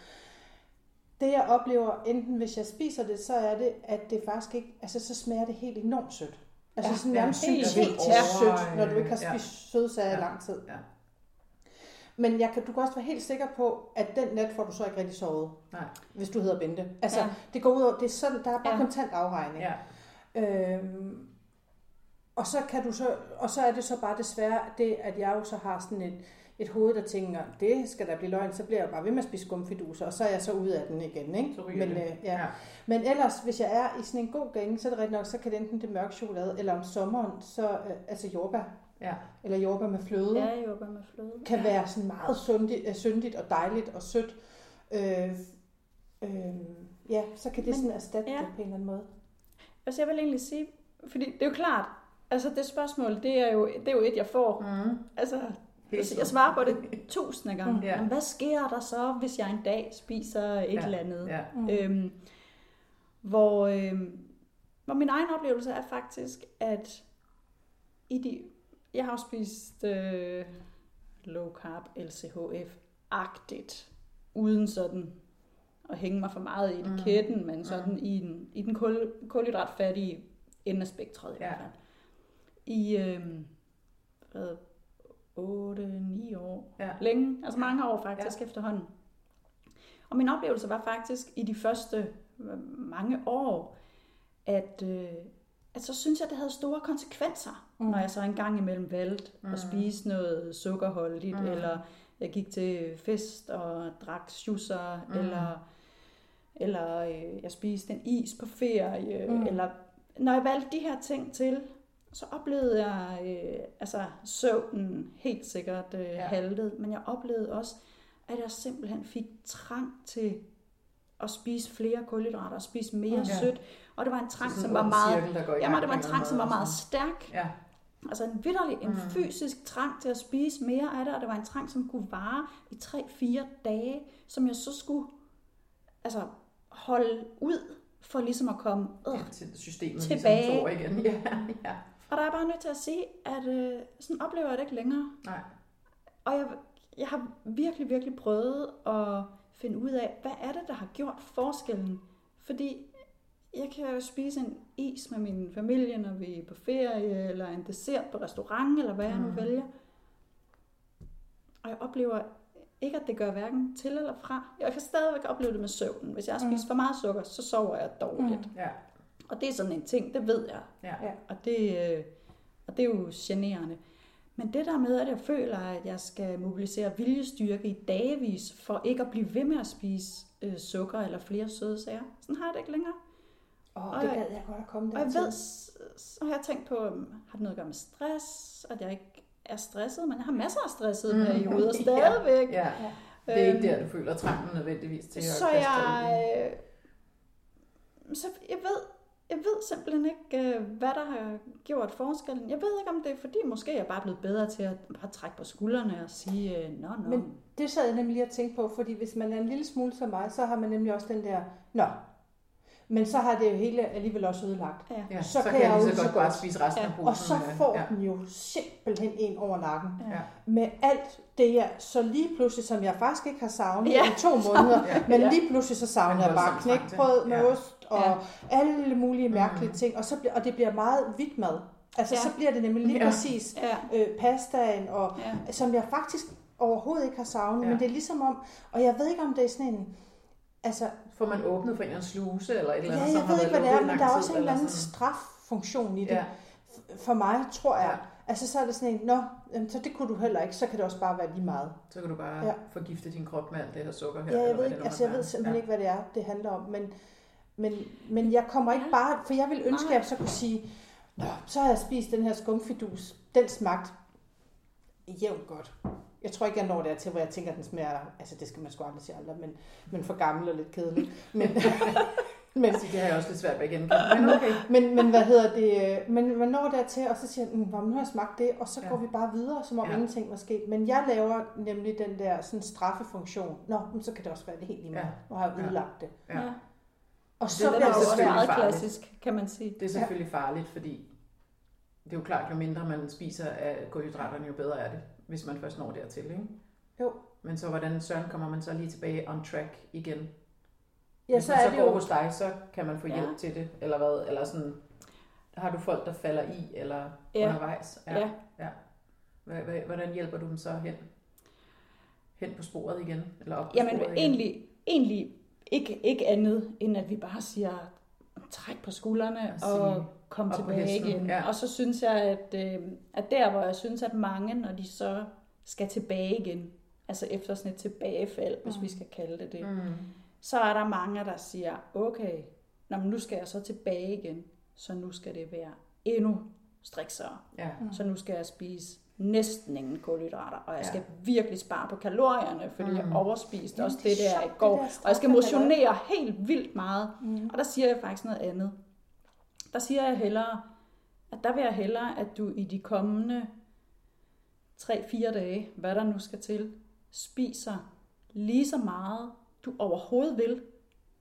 Det jeg oplever, enten hvis jeg spiser det, så er det, at det faktisk ikke, altså så smager det helt enormt sødt. Altså
Ja,
sådan
ja,
nærmest
helt
syntetisk
vildt.
sødt, når du ikke har
Ja.
spist sødsager
Ja.
i lang tid.
Ja.
Men jeg kan, du kan også være helt sikker på, at den nat får du så ikke rigtig sovet.
Nej.
Hvis du hedder Bente. Altså,
Ja.
ja. det går ud over, det er sådan, der er bare
Ja.
ja. kontant afregning.
ja.
Øhm, og så kan du så, og så er det så bare desværre det, at jeg jo så har sådan et, et hoved, der tænker, det skal der blive løgn, så bliver jeg bare ved med at spise skumfiduser, og så er jeg så ude af den igen, ikke?
Så
Men, øh, ja. Men ellers, hvis jeg er i sådan en god gænge, så er det rigtigt nok, så kan det enten det mørk chokolade, eller om sommeren, så øh, altså jordbær,
ja.
eller jordbær med fløde,
Ja, jordbær med fløde.
kan være sådan meget sundigt, øh, syndigt og dejligt og sødt. Øh, øh, ja, så kan det
Men-
sådan erstatte
ja.
det på en eller anden måde.
Altså jeg vil egentlig sige, fordi det er jo klart, Altså det spørgsmål, det er jo, det er jo et, jeg får.
Mm.
Altså,
Helt
jeg svarer på det tusinde gange.
Mm.
Ja.
Men hvad sker der så, hvis jeg en dag spiser et
Ja.
eller andet?
Ja.
Mm.
Øhm, hvor, øhm, hvor min egen oplevelse er faktisk, at i de, jeg har spist øh, low carb LCHF-agtigt, uden sådan at hænge mig for meget i etiketten, mm. men sådan mm. i den, i den kul, kulhydratfattige ende af spektret i
Ja.
hvert fald. I hvad, 8-9 år.
Ja.
Længe, altså mange år faktisk ja. efterhånden. Og min oplevelse var faktisk i de første øh, mange år, at, øh, at så synes jeg, det havde store konsekvenser, mm. når jeg så engang imellem valgte mm. at spise noget sukkerholdigt, mm. eller jeg gik til fest og drak schusser, mm. eller, eller øh, jeg spiste en is på ferie, mm. eller når jeg valgte de her ting til, så oplevede jeg øh, altså søvnen helt sikkert øh, ja. haltet, men jeg oplevede også, at jeg simpelthen fik trang til at spise flere kulhydrater og spise mere
Ja.
ja. sødt. Og det var en trang, som var meget,
cirkel, gang
det var en trang, som var meget stærk.
Ja.
Altså en vidderlig, en
Mm.
fysisk trang til at spise mere af det, og det var en trang, som kunne vare i 3-4 dage, som jeg så skulle altså, holde ud for ligesom at komme øh,
Ja, til systemet
Tilbage.
ligesom igen. Ja, ja.
Og der er bare nødt til at sige, at øh, sådan oplever jeg det ikke længere.
Nej.
Og jeg, jeg har virkelig, virkelig prøvet at finde ud af, hvad er det, der har gjort forskellen? Fordi jeg kan jo spise en is med min familie, når vi er på ferie, eller en dessert på restaurant, eller hvad jeg nu
Mm.
vælger. Og jeg oplever ikke, at det gør hverken til eller fra. Jeg kan stadigvæk opleve det med søvnen. Hvis jeg har spist for meget sukker, så sover jeg dårligt.
Ja.
Og det er sådan en ting, det ved jeg.
Ja.
Og det, øh, og det er jo generende. Men det der med, at jeg føler, at jeg skal mobilisere viljestyrke i dagevis, for ikke at blive ved med at spise øh, sukker eller flere søde sager, sådan har jeg det ikke længere.
Åh,
Og
det
jeg-
gad jeg godt at komme
Og jeg ved, så har jeg tænkt på, øhm, har det noget at gøre med stress, at jeg ikke er stresset, men jeg har masser af stressede
Mm.
perioder
Ja.
stadigvæk.
ja. Det er ikke
Øhm,
der, du føler trangen nødvendigvis til at
Så jeg, øh, så jeg ved, jeg ved simpelthen ikke, øh, hvad der har gjort forskellen. Jeg ved ikke, om det er fordi, måske jeg er bare blevet bedre til at bare trække på skuldrene og sige, øh, nå, nå.
Men det sad jeg nemlig lige at tænke på, fordi hvis man er en lille smule som mig, så har man nemlig også den der, nå, men så har det jo hele alligevel også ødelagt.
ja.
Så
så,
kan
kan
jeg
jeg
jo
lige så godt bare spise resten
Ja.
af posen.
Og så får
ja.
den jo simpelthen en over nakken.
Ja.
Med alt det, jeg så lige pludselig, som jeg faktisk ikke har savnet
Ja.
i to måneder,
Ja.
men lige pludselig så savner jeg bare knækbrød med
Ja.
ost og
Ja.
alle mulige mærkelige
Mm.
ting. Og, så bliver, og det bliver meget hvidt mad. Altså
Ja.
så bliver det nemlig lige
Ja.
præcis
Ja,
øh, pastaen, og,
ja.
som jeg faktisk overhovedet ikke har savnet.
Ja.
Men det er ligesom om, og jeg ved ikke om det er sådan en, altså
Får man åbnet for en eller anden sluse eller et eller
Ja,
andet, som
jeg
har
ved ikke,
været
hvad det er, men der er også en eller anden straffunktion i det.
Ja,
For mig, tror jeg.
Ja.
Altså, så er det sådan en, nå, så det kunne du heller ikke, så kan det også bare være lige meget.
så kan du bare
Ja.
forgifte din krop med alt det her sukker her.
Ja, jeg
eller
ved ikke, altså, jeg ved simpelthen
ja.
ikke, hvad det er, det handler om, men, men, men jeg kommer ikke bare, for jeg vil ønske, at jeg så kunne sige, nå, så har jeg spist den her skumfidus, den smagte jævnt godt. Jeg tror ikke, jeg når dertil, hvor jeg tænker, at den smager, altså det skal man sgu aldrig sige aldrig, men, men for gammel og lidt kedelig. Men, men,
Så det har jeg også lidt svært ved at genkende. Men okay.
Men, men hvad hedder det? øh, Men man når dertil, og så siger man, mm, nu har jeg smagt det, og så
Ja.
går vi bare videre, som om
Ja.
ingenting var sket. Men jeg laver nemlig den der sådan straffefunktion. Nå, men så kan det også være det helt lige meget.
Ja.
Nu har jeg
Ja.
ødelagt det.
Ja.
ja.
Og
Det
så
er
Den
bliver
er
det
jo også meget
farligt.
klassisk, kan man sige.
Det er selvfølgelig farligt, fordi det er jo klart, jo mindre man spiser af kulhydraterne, jo bedre er det, hvis man først når dertil. Ikke?
Jo.
Men så hvordan søren kommer man så lige tilbage on track igen?
Ja,
hvis
så
man
er
så
det
går
jo...
hos dig, så kan man få hjælp
Ja.
til det, eller hvad? Eller sådan, har du folk, der falder i, eller
Ja.
undervejs?
Ja.
Hvad- hvad- Hvordan hjælper du dem så hen? Hen på sporet igen? Eller op på
Jamen
sporet igen?
egentlig, egentlig ikke, ikke andet, end at vi bare siger, træk på skuldrene
Og sige,
og kom
op på
tilbage igen.
ja.
Og så synes jeg, at, øh, at der, hvor jeg synes, at mange, når de så skal tilbage igen, altså efter sådan et tilbagefald, hvis
Mm.
vi skal kalde det det,
Mm.
så er der mange, der siger, okay, nå, men nu skal jeg så tilbage igen, så nu skal det være endnu striksere.
Ja.
Så nu skal jeg spise næsten ingen kulhydrater, og jeg
Ja.
skal virkelig spare på kalorierne, fordi
Mm.
jeg overspiste
Jamen,
også
det
det der i går.
det der
og jeg skal motionere helt vildt meget.
Mm.
Og der siger jeg faktisk noget andet. Der siger jeg hellere, Og der vil jeg hellere, at du i de kommende 3-4 dage, hvad der nu skal til, spiser lige så meget, du overhovedet vil,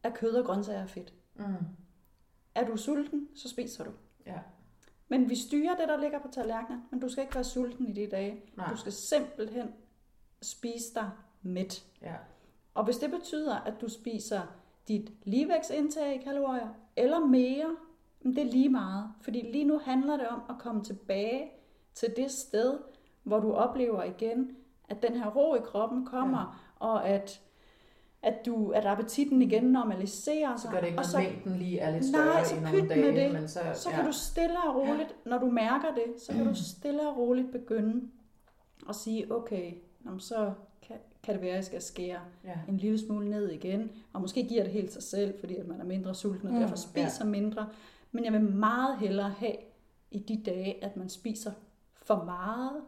af kød og grøntsager og fedt.
Mm.
Er du sulten, så spiser du.
Ja.
Men vi styrer det, der ligger på tallerkenen, men du skal ikke være sulten i de dage.
Nej.
Du skal simpelthen spise dig mæt.
Ja.
Og hvis det betyder, at du spiser dit ligevægtsindtag i kalorier eller mere, men det er lige meget. Fordi lige nu handler det om at komme tilbage til det sted, hvor du oplever igen, at den her ro i kroppen kommer, ja. og at, at, du, at appetitten igen normaliserer sig.
Så gør det ikke,
og så,
mængden lige er lidt større
Nej, så
i nogle
pyt med
dage.
det.
Men så,
så
ja.
kan du stille og roligt, når du mærker det, så kan du stille og roligt begynde at sige, okay, så kan, kan det være, at jeg skal skære
Ja.
en lille smule ned igen, og måske giver det helt sig selv, fordi at man er mindre sulten og
Mm,
derfor spiser mindre. Men jeg vil meget hellere have i de dage, at man spiser for meget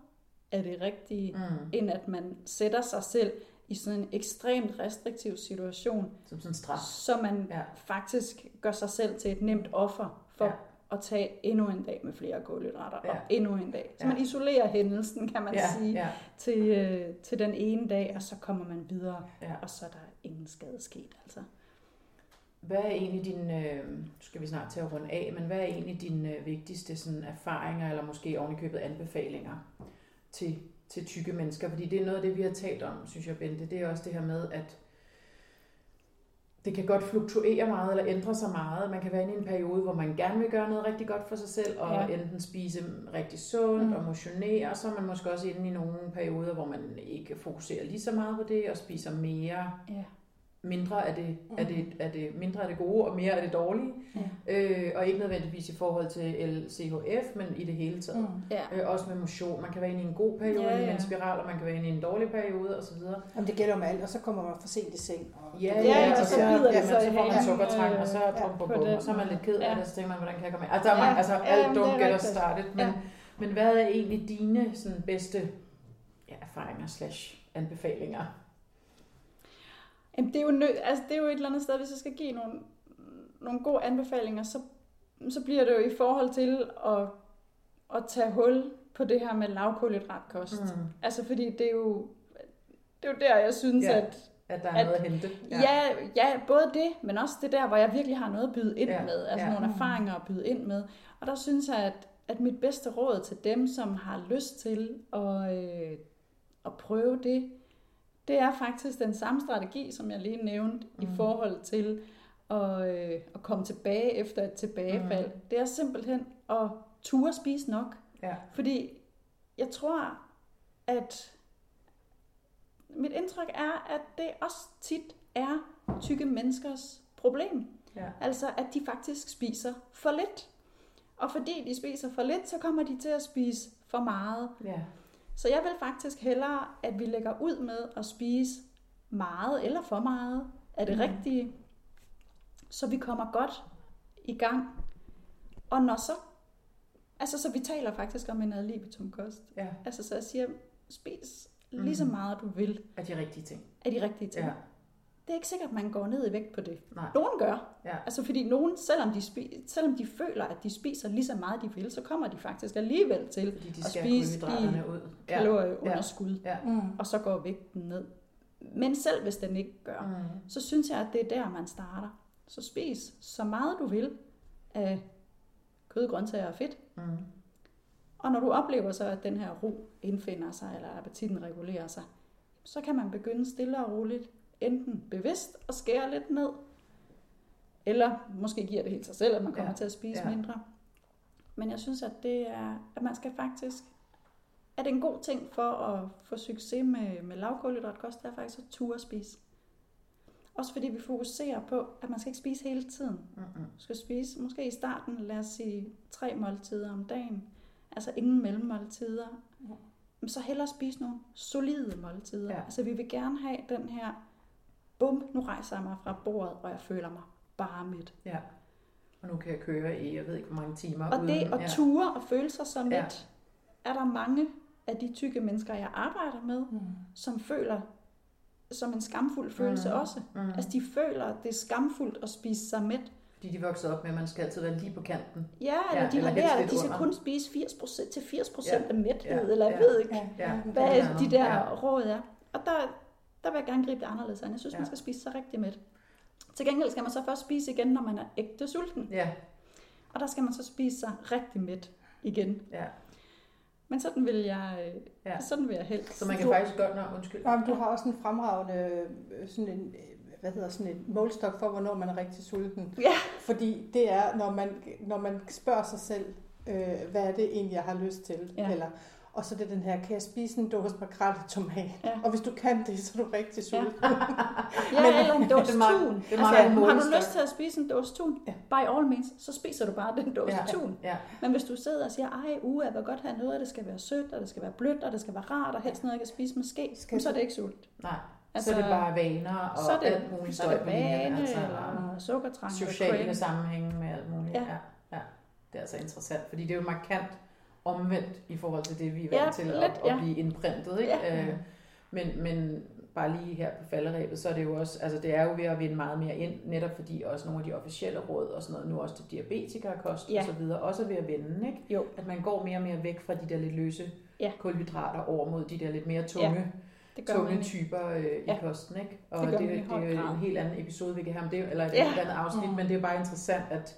af det rigtige,
Mm.
end at man sætter sig selv i sådan en ekstremt restriktiv situation,
Som sådan straf.
så man
Ja.
faktisk gør sig selv til et nemt offer for
Ja.
at tage endnu en dag med flere kulhydrater,
Ja.
og endnu en dag. Så
Ja.
man isolerer hændelsen, kan man
Ja,
sige,
ja,
til, øh, til den ene dag, og så kommer man videre,
ja.
og så er der ingen skade sket. Altså.
Hvad er egentlig dine, øh, nu skal vi snart til at runde af, men hvad er egentlig dine øh, vigtigste sådan, erfaringer, eller måske ovenikøbet anbefalinger til, til tykke mennesker? Fordi det er noget af det, vi har talt om, synes jeg, Bente. Det er også det her med, at det kan godt fluktuere meget eller ændre sig meget. Man kan være inde i en periode, hvor man gerne vil gøre noget rigtig godt for sig selv, og
Ja.
enten spise rigtig sundt
mm.
og motionere, og så er man måske også inde i nogle perioder, hvor man ikke fokuserer lige så meget på det, og spiser mere
Ja.
Mindre af det, af det, af det, mindre af det gode og mere af det dårlige.
Ja.
Øh, og ikke nødvendigvis i forhold til LCHF, men i det hele taget.
Mm.
Ja.
Øh, også med motion. Man kan være inde i en god periode,
Ja,
ja, ja.
ja.
en spiral, og man kan være inde i en dårlig periode osv.
Jamen, det gælder med alt, og så kommer man for sent i seng. Og
Ja,
Ja,
ja,
ja,
og
så bider det sig
så får man sukkertrang, og så
ja,
bum, bum,
på
bum, og så er man lidt ked af
Ja.
det, og så tænker man, hvordan kan jeg komme ind? Altså, der er
Ja.
mange, altså
Ja,
alt
er
don't get us started, men,
Ja.
men hvad er egentlig dine sådan, bedste ja, erfaringer slash anbefalinger?
Jamen, det, er jo nø- altså, det er jo et eller andet sted, hvis jeg skal give nogle, nogle gode anbefalinger, så, så bliver det jo i forhold til at, at tage hul på det her med lavkulhydratkost. Mm.
Mm.
Altså, fordi det er jo, det er jo der, jeg synes,
Ja.
at
At der er
At-
noget at hente.
ja. Ja, ja, både det, men også det der, hvor jeg virkelig har noget at byde ind
Ja,
med. Altså
ja.
ja. nogle erfaringer at byde ind med. Og der synes jeg, at, at mit bedste råd til dem, som har lyst til at, øh, at prøve det, det er faktisk den samme strategi, som jeg lige nævnte, mm. i forhold til at, øh, at komme tilbage efter et tilbagefald. Mm. Det er simpelthen at ture spise nok.
Ja.
Fordi jeg tror, at mit indtryk er, at det også tit er tykke menneskers problem.
Ja.
Altså, at de faktisk spiser for lidt. Og fordi de spiser for lidt, så kommer de til at spise for meget.
ja.
Så jeg vil faktisk hellere, at vi lægger ud med at spise meget eller for meget af det
Mm.
rigtige, så vi kommer godt i gang. Og når så, altså så vi taler faktisk om en ad libitum kost.
ja.
Altså så jeg siger, spis lige så
Mhm.
meget du vil
Af de rigtige ting.
af de rigtige ting.
Ja.
Det er ikke sikkert, at man går ned i vægt på det.
Nej.
Nogen gør.
Ja.
Altså fordi nogen, selvom de, spi- selvom de føler, at de spiser lige så meget de vil, så kommer de faktisk alligevel til
Fordi de
at spise
kulhydraterne ud. Ja.
kalorieunderskud,
Ja.
Mm.
og så går vægten ned. Men selv hvis den ikke gør,
Mm.
så synes jeg, at det er der, man starter. Så spis så meget du vil af kød, grøntsager og fedt.
Mm.
Og når du oplever så, at den her ro indfinder sig, eller appetitten regulerer sig, så kan man begynde stille og roligt, enten bevidst at skære lidt ned, eller måske giver det helt sig selv, at man kommer
Ja,
til at spise
ja.
mindre. Men jeg synes, at det er, at man skal faktisk, at det er en god ting for at få succes med, med lavkulhydratkost, det er faktisk at ture at spise. Også fordi vi fokuserer på, at man skal ikke spise hele tiden. Du skal spise måske i starten, lad os sige, tre måltider om dagen. Altså ingen mellemmåltider. Men så hellere spise nogle solide måltider.
Ja.
Altså vi vil gerne have den her, bum, nu rejser jeg mig fra bordet, og jeg føler mig bare midt.
Ja. Og nu kan jeg køre i, jeg ved ikke hvor mange timer.
Og det
uden,
at ture og føle sig så
Ja.
midt, er der mange af de tykke mennesker, jeg arbejder med,
Mm.
som føler som en skamfuld følelse
Mm.
også.
Mm.
Altså de føler, at det er skamfuldt at spise sig mæt.
Fordi de voksede op med, at man skal altid være lige på kanten.
Ja, eller
Ja,
de
eller
har lært, at de skal
under.
kun spise 80% til 80%
Ja.
af mæthed,
Ja.
eller jeg
Ja.
ved ikke,
Ja.
hvad
det er
de der
Ja.
råd er. Og der, der vil jeg gerne gribe det anderledes an. Jeg synes,
Ja.
man skal spise sig rigtig mæt. Til gengæld skal man så først spise igen, når man er ægte sulten.
Ja,
Og der skal man så spise sig rigtig mæt igen.
ja.
Men sådan vil jeg, øh,
Ja.
sådan vil jeg helst.
Så man kan
Du-
faktisk godt, nå, undskyld.
Jamen, du har også en fremragende øh, sådan en, øh, hvad hedder sådan en målstok for, hvornår man er rigtig sulten.
Ja.
Fordi det er, når man, når man spørger sig selv, øh, hvad er det egentlig, jeg har lyst til?
Ja.
Eller, og så er det den her, kan jeg spise en dåse makrel tomat?
Ja.
Og hvis du kan det, så er du rigtig sulten.
Ja,
Men-
eller en dåse tun.
det
Altså, har du lyst til at spise en dåse tun?
Ja.
By all means, så spiser du bare den dåse
Ja.
tun.
Ja,
Men hvis du sidder og siger, ej, jeg vil godt have noget, og det skal være sødt, og det skal være blødt, og det skal være rart, og helst noget, jeg kan spise med ske,
Skal
så er det ikke sult.
nej.
Altså,
så er det bare vaner og
så er det,
alt muligt
så er det vane,
Altså,
eller sukkertrang,
sociale sammenhænge med alt muligt. Ja.
Ja.
ja. ja. Det er altså interessant, fordi det er jo markant omvendt i forhold til det, vi er
Ja,
vant til at,
lidt,
at
ja.
blive indprintet. Ikke?
Ja.
Øh, men, men bare lige her på falderæbet, så er det jo også, altså det er jo ved at vinde meget mere ind, netop fordi også nogle af de officielle råd og sådan noget, nu også til diabetikerekost
Ja.
og så videre, også er ved at vinde, ikke?
Jo.
At man går mere og mere væk fra de der lidt løse
Ja.
kulhydrater over mod de der lidt mere tunge,
Det gør
tunge
man.
typer øh, i
Ja.
kosten, ikke? Og
Det
det, det,
i
er jo en helt anden episode, vi kan have om det, eller et
Ja.
andet afsnit,
Mm.
men det er bare interessant, at,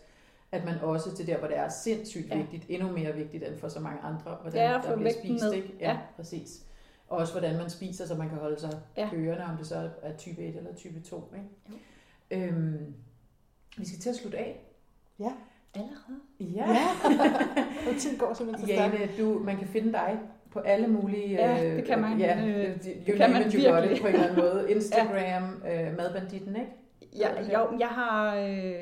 at man også til der, hvor det er sindssygt
Ja.
vigtigt, endnu mere vigtigt end for så mange andre, hvordan
at
der bliver spist,
ned.
ikke? Ja,
Ja.
præcis. Og også hvordan man spiser, så man kan holde sig
Ja.
kørende, om det så er type 1 eller type 2, ikke? Øhm, vi skal til at slutte af.
Ja.
Allerede?
Ja.
Og tiden går simpelthen så stærkt.
Jane, du, man kan finde dig på alle mulige...
Ja,
øh,
det kan man,
Ja,
øh, det
det
kan man
you got
virkelig.
it på en eller anden måde. Instagram, øh, madbanditten, ikke?
Ja, jo, jeg har... Øh,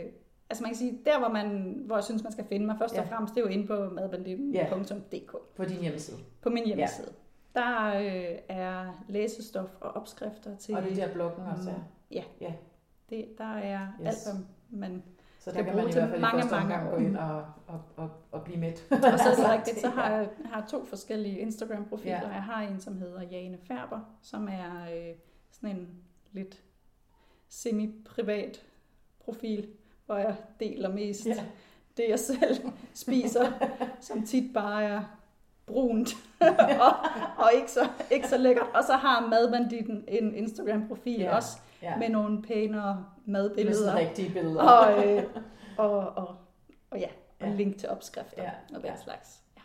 altså man kan sige, der hvor, man, hvor jeg synes, man skal finde mig først og
Ja.
fremmest, det er jo inde på madbanditten.dk.
På din hjemmeside.
På min hjemmeside. Der øh, er læsestof og opskrifter til...
Og det er der bloggen også er.
det, der er
Yes.
alt, hvad man...
Så der
Kan
kan man
bruge
i
til
hvert fald
mange,
i første
mange
omgang gå ind og, og, og, og blive mæt.
Og så er det rigtigt, så har
ja.
jeg har to forskellige Instagram-profiler.
Ja.
Jeg har en, som hedder Jane Færber, som er øh, sådan en lidt semi-privat profil, hvor jeg deler mest
Ja.
det, jeg selv spiser, som tit bare er brunt og, og ikke, så, ikke så lækkert. Og så har Madbanditten en Instagram-profil
Ja.
også,
Ja.
med nogle pænere
Med
madbilleder.
rigtige billeder.
Og, øh, og, og, og ja, og
Ja.
link til opskrifter
Ja,
og den
ja.
slags. Ja.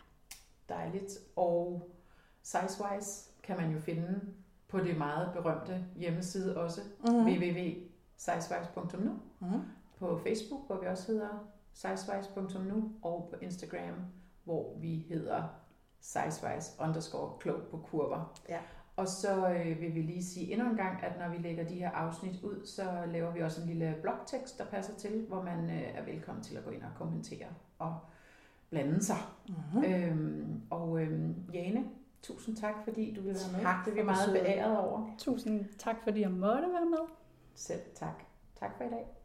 Dejligt. Og Sizewise kan man jo finde på det meget berømte hjemmeside også.
Mhm.
www.sizewise.nu
Mhm.
På Facebook, hvor vi også hedder sizewise.nu og på Instagram, hvor vi hedder sizewise underscore klog på kurver.
Ja.
Og så øh, vil vi lige sige endnu en gang, at når vi lægger de her afsnit ud, så laver vi også en lille blogtekst, der passer til, hvor man øh, er velkommen til at gå ind og kommentere og blande sig.
Mhm.
Øhm, og øhm, Jane, tusind tak, fordi du vil være med.
Tak
det er vi meget beæret over.
Tusind tak, fordi jeg måtte være med.
Selv tak. Tak for i dag.